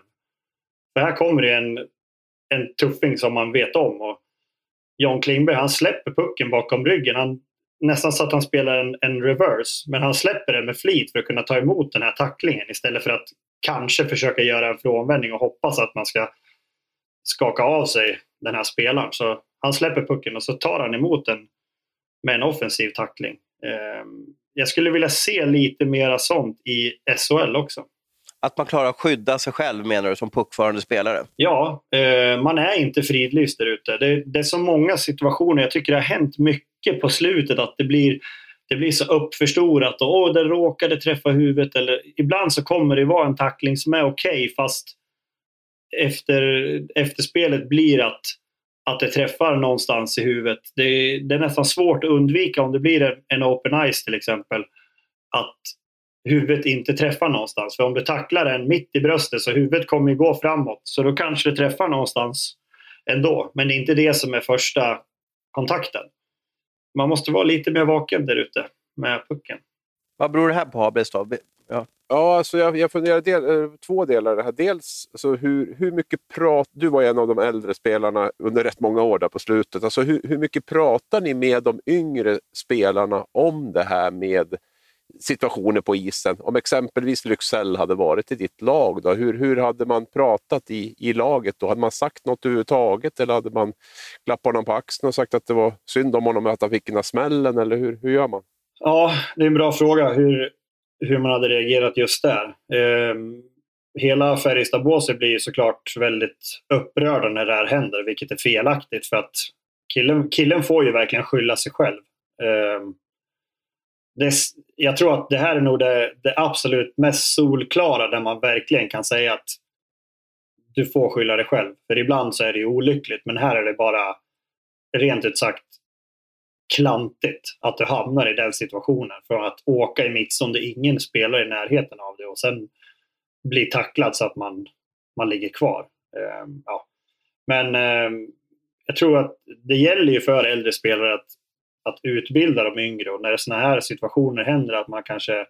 För här kommer det en, en tuffing som man vet om. Och John Klingberg han släpper pucken bakom ryggen. Han, nästan så att han spelar en, en reverse. Men han släpper den med flit för att kunna ta emot den här tacklingen istället för att kanske försöka göra en frånvändning och hoppas att man ska skaka av sig den här spelaren. Så han släpper pucken och så tar han emot den med en offensiv tackling. Ehm, jag skulle vilja se lite mera sånt i SHL också. Att man klarar att skydda sig själv menar du som puckförande spelare? Ja, eh, man är inte fridlyst där ute. Det, det, är så många situationer. Jag tycker det har hänt mycket på slutet att det blir, det blir så uppförstorat och åh, den råkade träffa huvudet. Eller, ibland så kommer det vara en tackling som är okej okay, fast efter, efter spelet blir att, att det träffar någonstans i huvudet. Det, det är nästan svårt att undvika om det blir en, en open ice till exempel. Att huvudet inte träffar någonstans. För om du tacklar den mitt i bröstet så huvudet kommer ju gå framåt. Så då kanske det träffar någonstans ändå. Men det är inte det som är första kontakten. Man måste vara lite mer vaken där ute med pucken. Vad beror det här på, Habes? Ja. Ja, alltså jag, jag funderar del, eh, två delar det här. Dels alltså hur, hur mycket prat... Du var en av de äldre spelarna under rätt många år där på slutet. Alltså hur, hur mycket pratar ni med de yngre spelarna om det här med situationer på isen. Om exempelvis Lycksell hade varit i ditt lag, då, hur, hur hade man pratat i, i laget då? Hade man sagt något överhuvudtaget eller hade man klappat honom på axeln och sagt att det var synd om honom att han fick den här smällen? Eller hur, hur gör man? Ja, det är en bra fråga hur, hur man hade reagerat just där. Eh, hela Färjestad-båset blir såklart väldigt upprörda när det här händer, vilket är felaktigt för att killen, killen får ju verkligen skylla sig själv. Eh, det, jag tror att det här är nog det, det, absolut mest solklara där man verkligen kan säga att du får skylla dig själv. För ibland så är det ju olyckligt men här är det bara rent ut sagt klantigt att du hamnar i den situationen. Från att åka i mitt som det ingen spelar i närheten av dig och sen bli tacklad så att man, man ligger kvar. Eh, ja. Men eh, jag tror att det gäller ju för äldre spelare att att utbilda de yngre och när sådana här situationer händer att man kanske,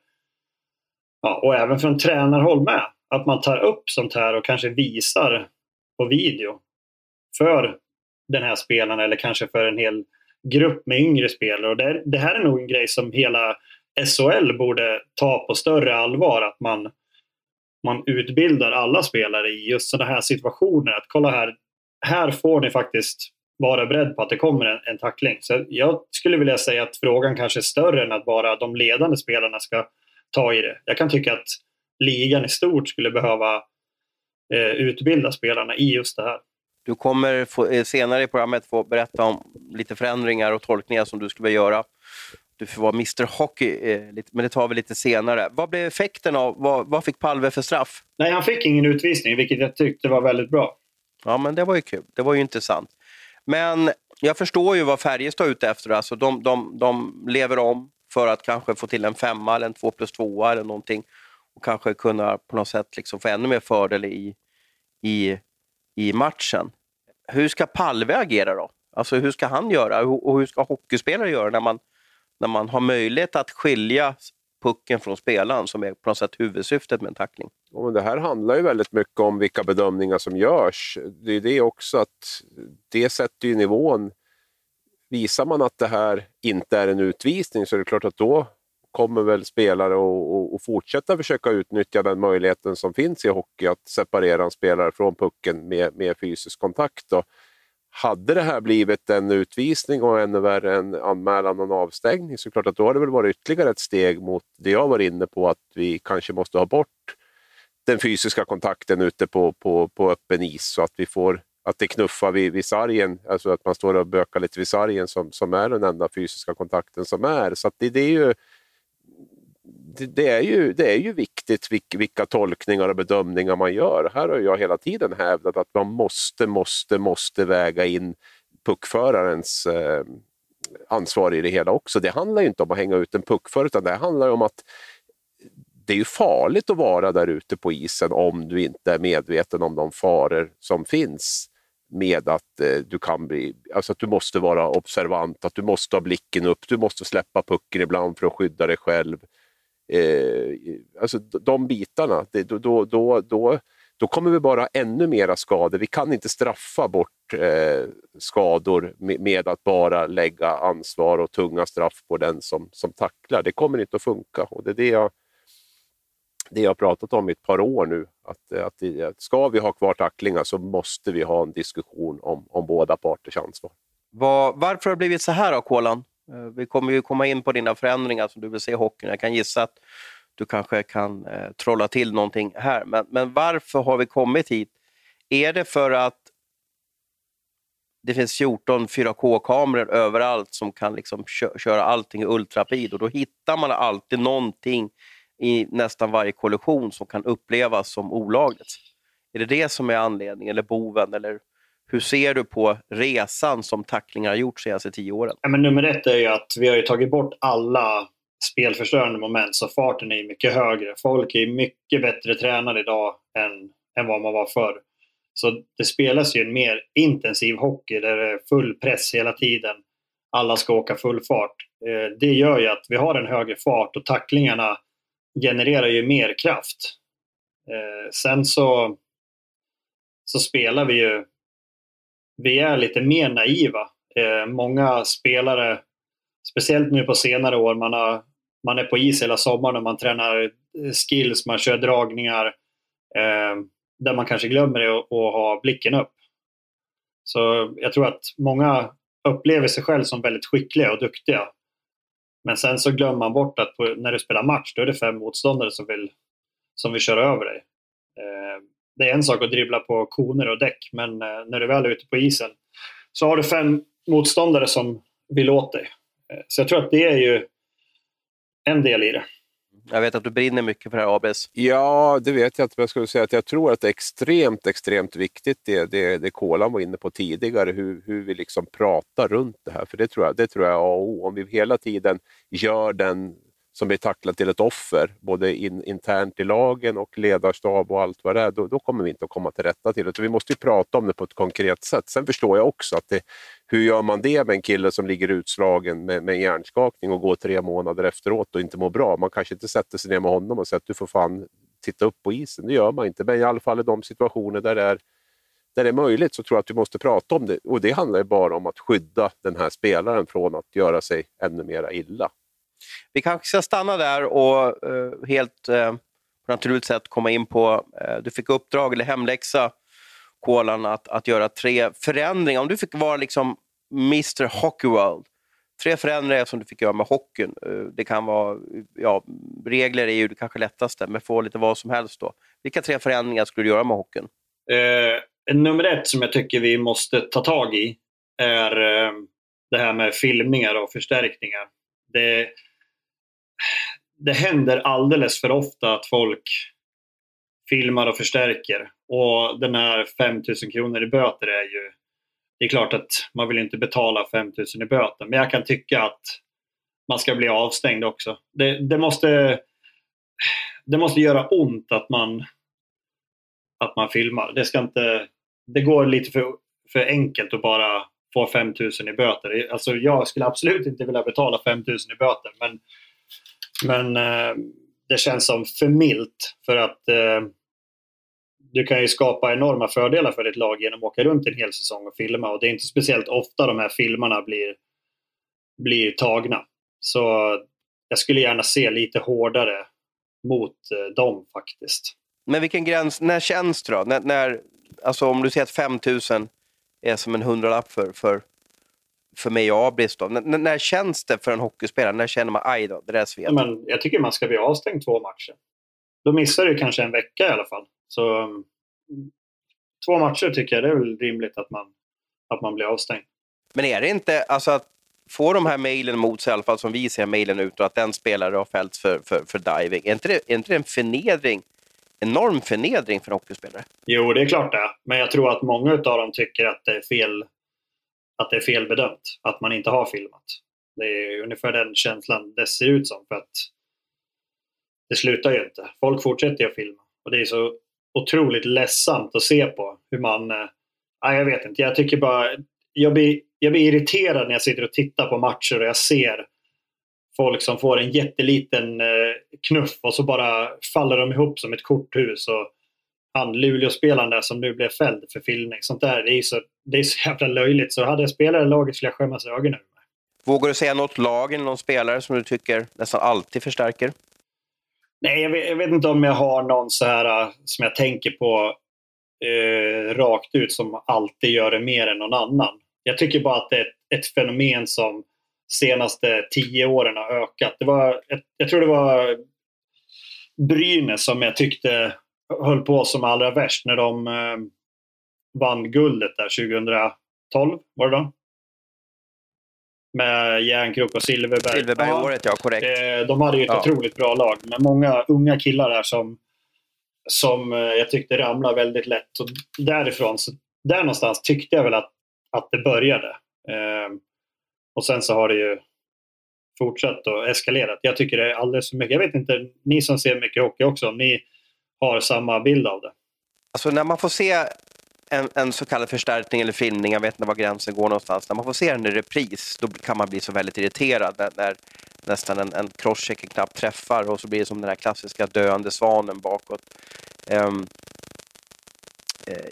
ja, och även från tränarhåll med, att man tar upp sånt här och kanske visar på video för den här spelaren eller kanske för en hel grupp med yngre spelare. Och det, det här är nog en grej som hela SHL borde ta på större allvar, att man, man utbildar alla spelare i just sådana här situationer. Att kolla här, här får ni faktiskt vara beredd på att det kommer en, en tackling. Så jag skulle vilja säga att frågan kanske är större än att bara de ledande spelarna ska ta i det. Jag kan tycka att ligan i stort skulle behöva eh, utbilda spelarna i just det här. Du kommer få, eh, senare i programmet få berätta om lite förändringar och tolkningar som du skulle vilja göra du får vara Mr Hockey, eh, men det tar vi lite senare. Vad blev effekten av, vad, vad fick Palve för straff? Nej, han fick ingen utvisning, vilket jag tyckte var väldigt bra. Ja, men det var ju kul. Det var ju intressant. Men jag förstår ju vad Färjestad är ute efter. Alltså de, de, de lever om för att kanske få till en femma eller en två plus tvåa eller någonting och kanske kunna på något sätt liksom få ännu mer fördel i, i, i matchen. Hur ska Palve agera då? Alltså hur ska han göra och hur ska hockeyspelare göra när man, när man har möjlighet att skilja pucken från spelaren som är på något sätt huvudsyftet med en tackling? Ja, det här handlar ju väldigt mycket om vilka bedömningar som görs. Det är det också att det sätter ju nivån. Visar man att det här inte är en utvisning så är det klart att då kommer väl spelare att fortsätta försöka utnyttja den möjligheten som finns i hockey att separera en spelare från pucken med, med fysisk kontakt. Då. Hade det här blivit en utvisning och ännu värre en anmälan och en avstängning så klart att då har det väl varit ytterligare ett steg mot det jag var inne på att vi kanske måste ha bort den fysiska kontakten ute på, på, på öppen is så att vi får att det knuffar vid, vid sargen, alltså att man står och bökar lite vid sargen som, som är den enda fysiska kontakten som är. Så det, det, är ju det, det, är ju, det är ju viktigt vilka, vilka tolkningar och bedömningar man gör. Här har jag hela tiden hävdat att man måste, måste, måste väga in puckförarens eh, ansvar i det hela också. Det handlar ju inte om att hänga ut en puckförare utan det handlar om att det är ju farligt att vara där ute på isen om du inte är medveten om de faror som finns med att eh, du kan bli, alltså att du måste vara observant, att du måste ha blicken upp, du måste släppa pucken ibland för att skydda dig själv. Eh, alltså de bitarna, det, då, då, då, då, då kommer vi bara ännu mera skador. Vi kan inte straffa bort eh, skador med, med, att bara lägga ansvar och tunga straff på den som, som tacklar. Det kommer inte att funka och det är det jag det jag pratat om i ett par år nu. Att, att, ska vi ha kvar tacklingar så måste vi ha en diskussion om, om båda parters ansvar. Var, varför har det blivit så här då, Kolan? Eh, vi kommer ju komma in på dina förändringar som du vill se i hockeyn. Jag kan gissa att du kanske kan eh, trolla till någonting här. Men, men varför har vi kommit hit? Är det för att det finns 14 4K-kameror överallt som kan liksom köra allting i ultrapid och då hittar man alltid någonting i nästan varje kollektion som kan upplevas som olagligt. Är det det som är anledningen, eller boven? Eller hur ser du på resan som tacklingar har gjort senaste tio åren? Ja, men nummer ett är ju att vi har tagit bort alla spelförstörande moment, så farten är mycket högre. Folk är mycket bättre tränade idag än, än vad man var förr. Så det spelas ju en mer intensiv hockey där det är full press hela tiden. Alla ska åka full fart. Eh, det gör ju att vi har en högre fart och tacklingarna genererar ju mer kraft. Eh, sen så, så spelar vi ju... Vi är lite mer naiva. Eh, många spelare, speciellt nu på senare år, man, har, man är på is hela sommaren och man tränar skills, man kör dragningar eh, där man kanske glömmer det och, och ha blicken upp. Så jag tror att många upplever sig själv som väldigt skickliga och duktiga. Men sen så glömmer man bort att på, när du spelar match då är det fem motståndare som vill, som vill köra över dig. Eh, det är en sak att dribbla på koner och däck men eh, när du väl är ute på isen så har du fem motståndare som vill åt dig. Eh, så jag tror att det är ju en del i det. Jag vet att du brinner mycket för det här ABS. Ja, det vet jag inte. Men jag skulle säga att jag tror att det är extremt, extremt viktigt det, det, det Kolan var inne på tidigare, hur, hur vi liksom pratar runt det här. För det tror jag, det tror jag är A och O. Om vi hela tiden gör den som blir tacklad till ett offer, både in, internt i lagen och ledarstab och allt vad det är, då, då kommer vi inte att komma till rätta till det. Så vi måste ju prata om det på ett konkret sätt. Sen förstår jag också att det, hur gör man det med en kille som ligger utslagen med, med hjärnskakning och går tre månader efteråt och inte mår bra? Man kanske inte sätter sig ner med honom och säger att du får fan titta upp på isen. Det gör man inte, men i alla fall i de situationer där det är där det är möjligt så tror jag att vi måste prata om det. Och det handlar ju bara om att skydda den här spelaren från att göra sig ännu mera illa. Vi kanske ska stanna där och uh, helt uh, på naturligt sätt komma in på, uh, du fick uppdrag eller hemläxa, Kolan, att, att göra tre förändringar. Om du fick vara liksom Mr Hockey World, tre förändringar som du fick göra med hockeyn. Det kan vara, ja, regler är ju det kanske lättaste, men få lite vad som helst då. Vilka tre förändringar skulle du göra med hockeyn? Eh, nummer ett som jag tycker vi måste ta tag i är eh, det här med filmningar och förstärkningar Det, det händer alldeles för ofta att folk filmar och förstärker. Och den här 5000 kronor i böter är ju... Det är klart att man vill inte betala 5000 i böter, men jag kan tycka att man ska bli avstängd också. Det, det, måste, det måste göra ont att man, att man filmar. Det, ska inte, det går lite för, för enkelt att bara få 5000 i böter. Alltså jag skulle absolut inte vilja betala 5000 i böter, men, men eh, det känns som för milt för att eh, du kan ju skapa enorma fördelar för ditt lag genom att åka runt en hel säsong och filma och det är inte speciellt ofta de här filmerna blir, blir tagna. Så jag skulle gärna se lite hårdare mot eh, dem faktiskt. Men vilken gräns, när känns det då? När, när, alltså om du säger att 5000 är som en hundralapp för, för, för mig och Abris då. När, känns det för en hockeyspelare? När känner man aj då, det där svet? Men jag tycker man ska bli avstängd två matcher. Då missar du kanske en vecka i alla fall. Så um, två matcher tycker jag det är väl rimligt att man, att man blir avstängd. Men är det inte, alltså att få de här mejlen mot sig, i alla fall som vi ser mejlen ut, och att den spelare har fällts för, för, för diving, är inte, det, är inte det en förnedring? Enorm förnedring för en hockeyspelare? Jo, det är klart det Men jag tror att många av dem tycker att det är fel att det är felbedömt, att man inte har filmat. Det är ungefär den känslan det ser ut som. För att det slutar ju inte. Folk fortsätter ju att filma. Och det är så otroligt ledsamt att se på hur man... Eh, jag vet inte, jag tycker bara... Jag blir, jag blir irriterad när jag sitter och tittar på matcher och jag ser folk som får en jätteliten eh, knuff och så bara faller de ihop som ett korthus. Och han Luleå-spelaren där som nu blev fälld för filmning. Sånt där, det är så, det är så jävla löjligt. Så hade jag spelat i laget skulle jag skämmas ögonen ur mig. Vågar du säga något lag eller någon spelare som du tycker nästan alltid förstärker? Nej, jag vet, jag vet, inte om jag har någon så här äh, som jag tänker på eh, rakt ut som alltid gör det mer än någon annan. Jag tycker bara att det är ett, ett fenomen som senaste tio åren har ökat. Det var, jag, jag tror det var Brynäs som jag tyckte höll på som allra värst när de eh, vann guldet där 2012. Var det då? med Järnkrok och Silverberg. Silverberg-året, ja. ja. korrekt. Eh, de hade ju ett ja. otroligt bra lag med många unga killar där som, som eh, jag tyckte ramlade väldigt lätt. Och därifrån, så där någonstans tyckte jag väl att, att det började. Eh, och sen så har det ju fortsatt och eskalerat. Jag tycker det är alldeles för mycket. Jag vet inte, ni som ser mycket hockey också, om ni har samma bild av det? Alltså när man får se en, en, så kallad förstärkning eller filmning, jag vet inte var gränsen går någonstans. När man får se den i repris då kan man bli så väldigt irriterad när, när nästan en, en crosschecker knappt träffar och så blir det som den här klassiska döende svanen bakåt. Um,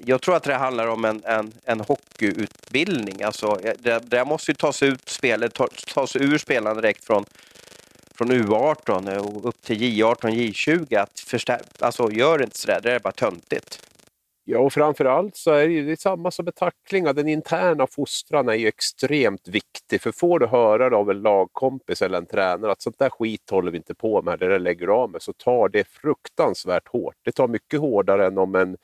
jag tror att det handlar om en, en, en hockeyutbildning. Alltså, eh, det, det måste ju tas ut spel, tas ur spelarna direkt från, från U18 och upp till J18, J20. Att förstär, alltså, gör inte sådär, det är bara töntigt. Ja, och framförallt så är det ju det är samma som med tacklingar. Den interna fostran är ju extremt viktig. För får du höra det av en lagkompis eller en tränare att sånt där skit håller vi inte på med, det där lägger du av med, så tar det fruktansvärt hårt. Det tar mycket hårdare än om, en,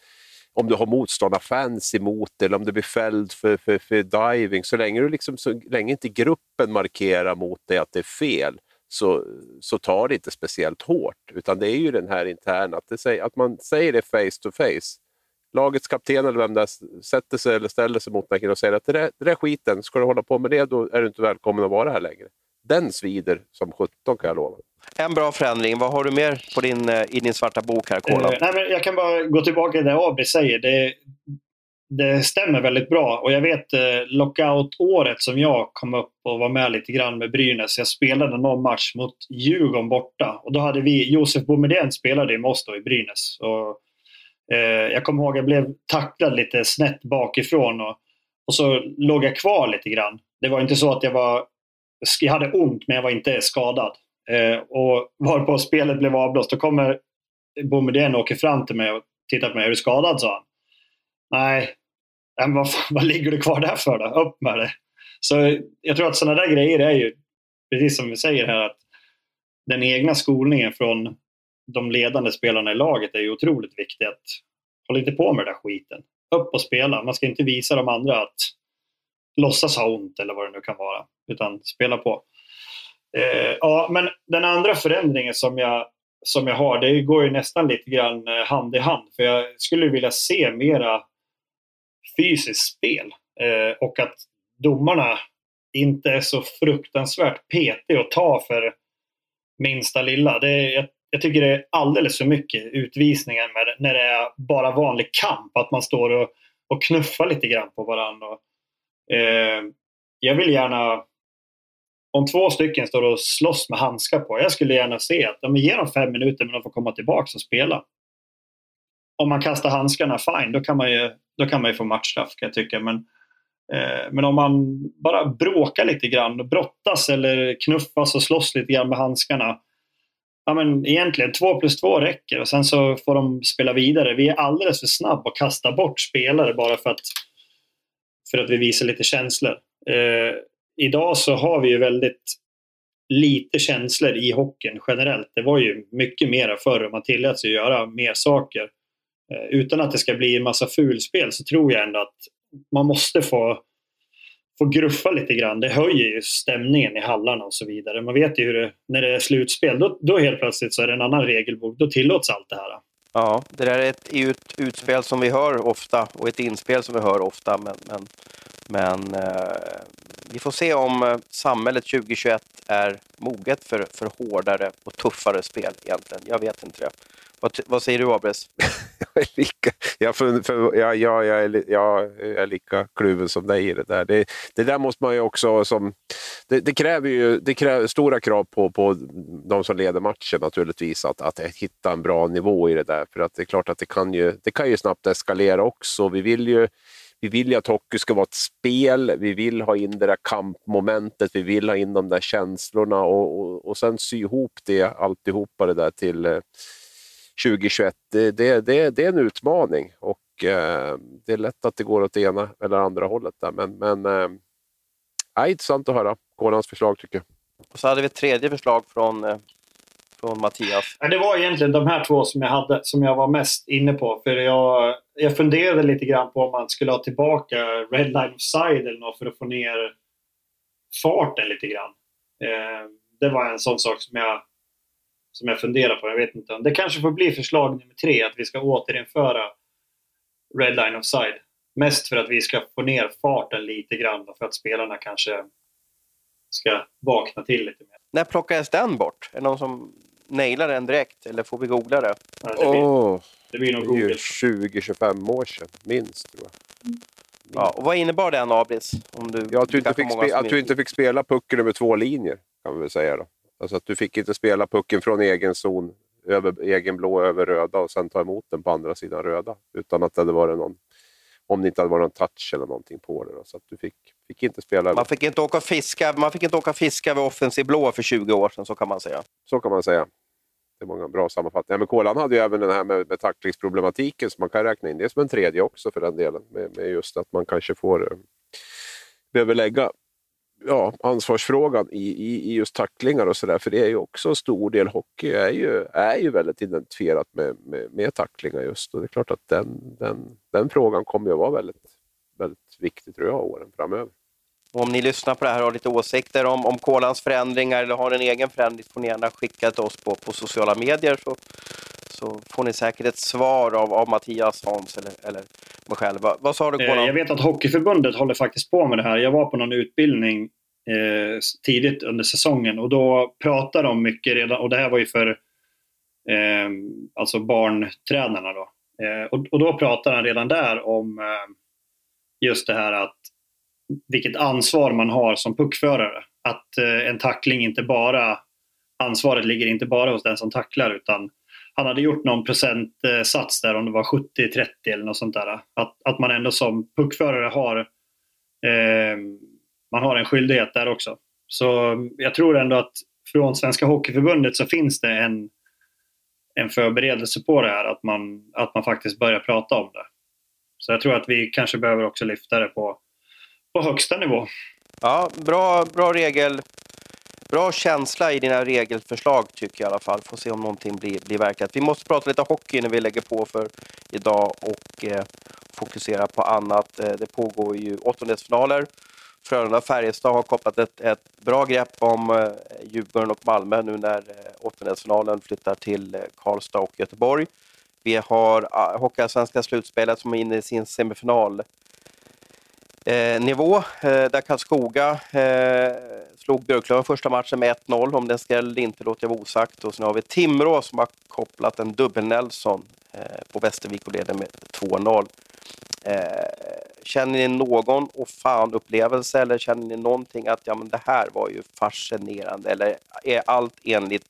om du har motståndarfans emot dig eller om du blir fälld för, för, för diving. Så länge, du liksom, så länge inte gruppen markerar mot dig att det är fel så, så tar det inte speciellt hårt. Utan det är ju den här interna, att, det, att man säger det face to face lagets kapten eller vem det är sätter sig eller ställer sig mot den och säger att det där, det där skiten, ska du hålla på med det då är du inte välkommen att vara här längre. Den svider som 17 kan jag lova. En bra förändring. Vad har du mer på din, eh, i din svarta bok här, Kola? Uh, nej, men jag kan bara gå tillbaka till det Abri säger. Det, det stämmer väldigt bra. Och jag vet eh, lockout-året som jag kom upp och var med lite grann med Brynäs. Jag spelade någon match mot Djurgården borta. Och då hade vi, Josef Boumedienne spelade i oss då i Brynäs. Och Eh, jag kommer ihåg att jag blev tacklad lite snett bakifrån och, och så låg jag kvar lite grann. Det var inte så att jag var... Jag hade ont men jag var inte skadad. Eh, och varpå spelet blev avblåst. Då kommer Boumedienne och åker fram till mig och tittar på mig. Är du skadad? sa han. Nej. Men vad, <laughs> vad ligger du kvar där för då? Upp med det. Så jag tror att sådana där grejer är ju, precis som vi säger här, att den egna skolningen från de ledande spelarna i laget är ju otroligt viktig. Att håll inte på med den där skiten. Upp och spela. Man ska inte visa de andra att låtsas ha ont eller vad det nu kan vara. Utan spela på. Eh, ja, men den andra förändringen som jag, som jag har, det går ju nästan lite grann eh, hand i hand. För jag skulle vilja se mera fysiskt spel. Eh, och att domarna inte är så fruktansvärt petiga och tar för minsta lilla. Det är, jag, jag, tycker det är alldeles för mycket utvisningar med, när det är bara vanlig kamp. Att man står och, och knuffar lite grann på varandra. Eh, jag vill gärna om två stycken står och slåss med handskar på. Jag skulle gärna se att de ger dem fem minuter men de får komma tillbaka och spela. Om man kastar handskarna, fine, då kan man ju, då kan man ju få matchstraff kan jag tycka. Men, eh, men om man bara bråkar lite grann, brottas eller knuffas och slåss lite grann med handskarna. Ja, men egentligen två plus två räcker och sen så får de spela vidare. Vi är alldeles för snabba att kasta bort spelare bara för att, för att vi visar lite känslor. Eh, idag så har vi ju väldigt lite känslor i hockeyn generellt. Det var ju mycket mer förr och man tillät sig göra mer saker. Eh, utan att det ska bli en massa fulspel så tror jag ändå att man måste få, få gruffa lite grann. Det höjer ju stämningen i hallarna och så vidare. Man vet ju hur det, när det är slutspel, då, då helt plötsligt så är det en annan regelbok. Då tillåts allt det här. Ja, det där är ett ut, utspel som vi hör ofta och ett inspel som vi hör ofta. Men, men, men eh, vi får se om eh, samhället 2021 är moget för, för hårdare och tuffare spel egentligen. Jag vet inte det. Vad, vad säger du Abres? <laughs> jag, är lika, jag, för, för, jag, jag, jag, är, jag är lika kluven som dig i det där. Det, det där måste man ju också... Som, det, det kräver ju det kräver stora krav på, på de som leder matchen naturligtvis, att, att hitta en bra nivå i det där. För att det är klart att det kan ju, det kan ju snabbt eskalera också. Vi vill ju vi vill ju att hockey ska vara ett spel, vi vill ha in det där kampmomentet, vi vill ha in de där känslorna och, och, och sen sy ihop det, alltihopa det där till eh, 2021. Det, det, det, det är en utmaning och eh, det är lätt att det går åt det ena eller andra hållet. Där. Men, men eh, är intressant att höra Kolans förslag tycker jag. Och så hade vi ett tredje förslag från eh, från Mattias? Det var egentligen de här två som jag, hade, som jag var mest inne på. För jag, jag funderade lite grann på om man skulle ha tillbaka Red Line of Side eller något för att få ner farten lite grann. Eh, det var en sån sak som jag, som jag funderar på. Jag vet inte. Det kanske får bli förslag nummer tre, att vi ska återinföra Red Line of Side. Mest för att vi ska få ner farten lite grann och för att spelarna kanske ska vakna till lite mer. När plockades den bort? Är det någon som nailar den direkt eller får vi googla det? Ja, det, blir, oh, det blir nog Google. 20-25 år sedan, minst tror jag. Mm. Ja, och vad innebar den Abris? Om du, ja, att du, inte fick, spe, att du inte fick spela pucken över två linjer, kan vi väl säga. Då. Alltså att du fick inte spela pucken från egen zon, över, egen blå över röda och sen ta emot den på andra sidan röda. Utan att det hade varit någon om det inte hade varit någon touch eller någonting på det. Då, så att du fick, fick inte spela. Man fick inte åka och fiska, man fick inte åka fiska vid offensiv blå för 20 år sedan, så kan man säga. Så kan man säga. Det är många bra sammanfattningar. Men Kolan hade ju även den här med, med tacklingsproblematiken, så man kan räkna in det som en tredje också för den delen. Med, med just att man kanske får eh, behöver lägga ja, ansvarsfrågan i, i, i just tacklingar och sådär. För det är ju också en stor del hockey är ju, är ju väldigt identifierat med, med, med tacklingar just. Och det är klart att den, den, den frågan kommer att vara väldigt, väldigt viktig tror jag åren framöver. Och om ni lyssnar på det här och har lite åsikter om, om Kolans förändringar eller har en egen förändring får ni gärna skicka till oss på, på sociala medier så, så får ni säkert ett svar av, av Mattias, Hans eller, eller mig själv. Vad, vad sa du Kolan? Eh, jag vet att Hockeyförbundet håller faktiskt på med det här. Jag var på någon utbildning eh, tidigt under säsongen och då pratade de mycket redan, och det här var ju för eh, alltså barntränarna då. Eh, och, och, då pratade han redan där om eh, just det här att vilket ansvar man har som puckförare. Att eh, en tackling inte bara, ansvaret ligger inte bara hos den som tacklar utan han hade gjort någon procentsats där om det var 70-30 eller något sånt där. Att, att man ändå som puckförare har, eh, man har en skyldighet där också. Så jag tror ändå att från Svenska Hockeyförbundet så finns det en, en förberedelse på det här, att man, att man faktiskt börjar prata om det. Så jag tror att vi kanske behöver också lyfta det på, på högsta nivå. Ja, bra, bra regel. Bra känsla i dina regelförslag tycker jag i alla fall. Får se om någonting blir, blir verklighet. Vi måste prata lite hockey när vi lägger på för idag och eh, fokusera på annat. Eh, det pågår ju åttondelsfinaler Frölunda-Färjestad har kopplat ett, ett bra grepp om eh, Djurgården och Malmö nu när eh, åttondelsfinalen flyttar till eh, Karlstad och Göteborg. Vi har eh, Hockeyallsvenska slutspelet som är inne i sin semifinal. Eh, nivå eh, där Karlskoga eh, slog Björklöven första matchen med 1-0. Om den ska eller inte låter jag vara osagt. Och sen har vi Timrå som har kopplat en dubbel-Nelson eh, på Västervik och leder med 2-0. Känner ni någon och fan upplevelse eller känner ni någonting att ja, men det här var ju fascinerande eller är allt enligt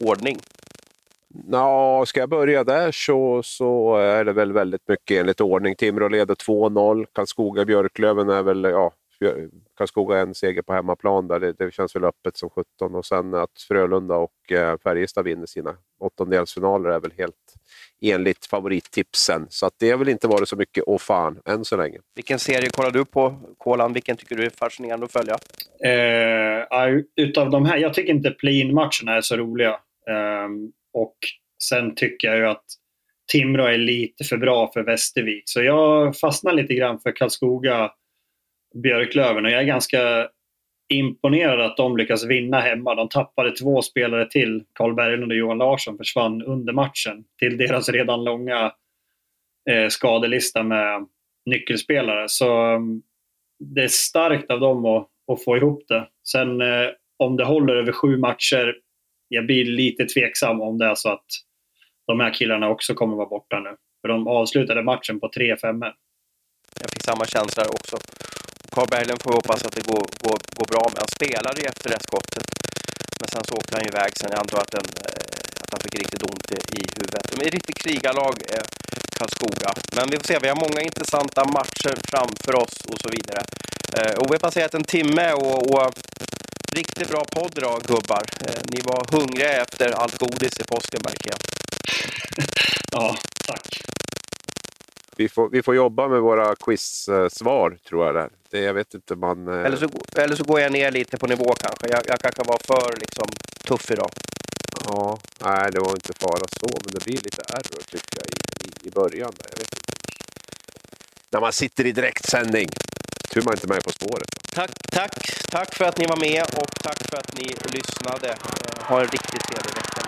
ordning? Ja, ska jag börja där så, så är det väl väldigt mycket enligt ordning. Timrå leder 2-0. Karlskoga-Björklöven är väl, ja, Karlskoga en seger på hemmaplan där. Det, det, känns väl öppet som 17 och sen att Frölunda och eh, Färjestad vinner sina åttondelsfinaler är väl helt enligt favorittipsen. Så att det har väl inte varit så mycket åh fan än så länge. Vilken serie kollar du på, Kolan? Vilken tycker du är fascinerande att följa? Eh, utav de här, jag tycker inte play-in-matcherna är så roliga. Eh, och sen tycker jag ju att Timrå är lite för bra för Västervik. Så jag fastnar lite grann för Karlskoga Björklöven och jag är ganska imponerad att de lyckas vinna hemma. De tappade två spelare till. Karl Berglund och Johan Larsson försvann under matchen till deras redan långa eh, skadelista med nyckelspelare. Så mm, det är starkt av dem att, att få ihop det. Sen eh, om det håller över sju matcher, jag blir lite tveksam om det är så att de här killarna också kommer vara borta nu. För de avslutade matchen på 3-5. Jag fick samma känsla också. Carl Berglund får hoppas att det går, går, går bra med. Han spelade ju efter det skottet. Men sen så åkte han iväg sen. Jag antar att, den, eh, att han fick riktigt ont i, i huvudet. De är ett riktigt krigarlag, eh, Karlskoga. Men vi får se, vi har många intressanta matcher framför oss och så vidare. Eh, och vi har passerat en timme och, och riktigt bra podd idag gubbar. Eh, ni var hungriga efter allt godis i påsken märker jag. <laughs> ja, tack vi får, vi får jobba med våra quiz-svar tror jag. Där. Det, jag vet inte man... Eh... Eller, så, eller så går jag ner lite på nivå kanske. Jag, jag kanske var för liksom, tuff idag. Ja, nej det var inte fara så, men det blir lite error tycker jag i, i, i början. Där. Jag vet inte. När man sitter i direktsändning tur man inte är med På spåret. Tack, tack, tack för att ni var med och tack för att ni lyssnade. Eh, ha en riktigt trevlig vecka.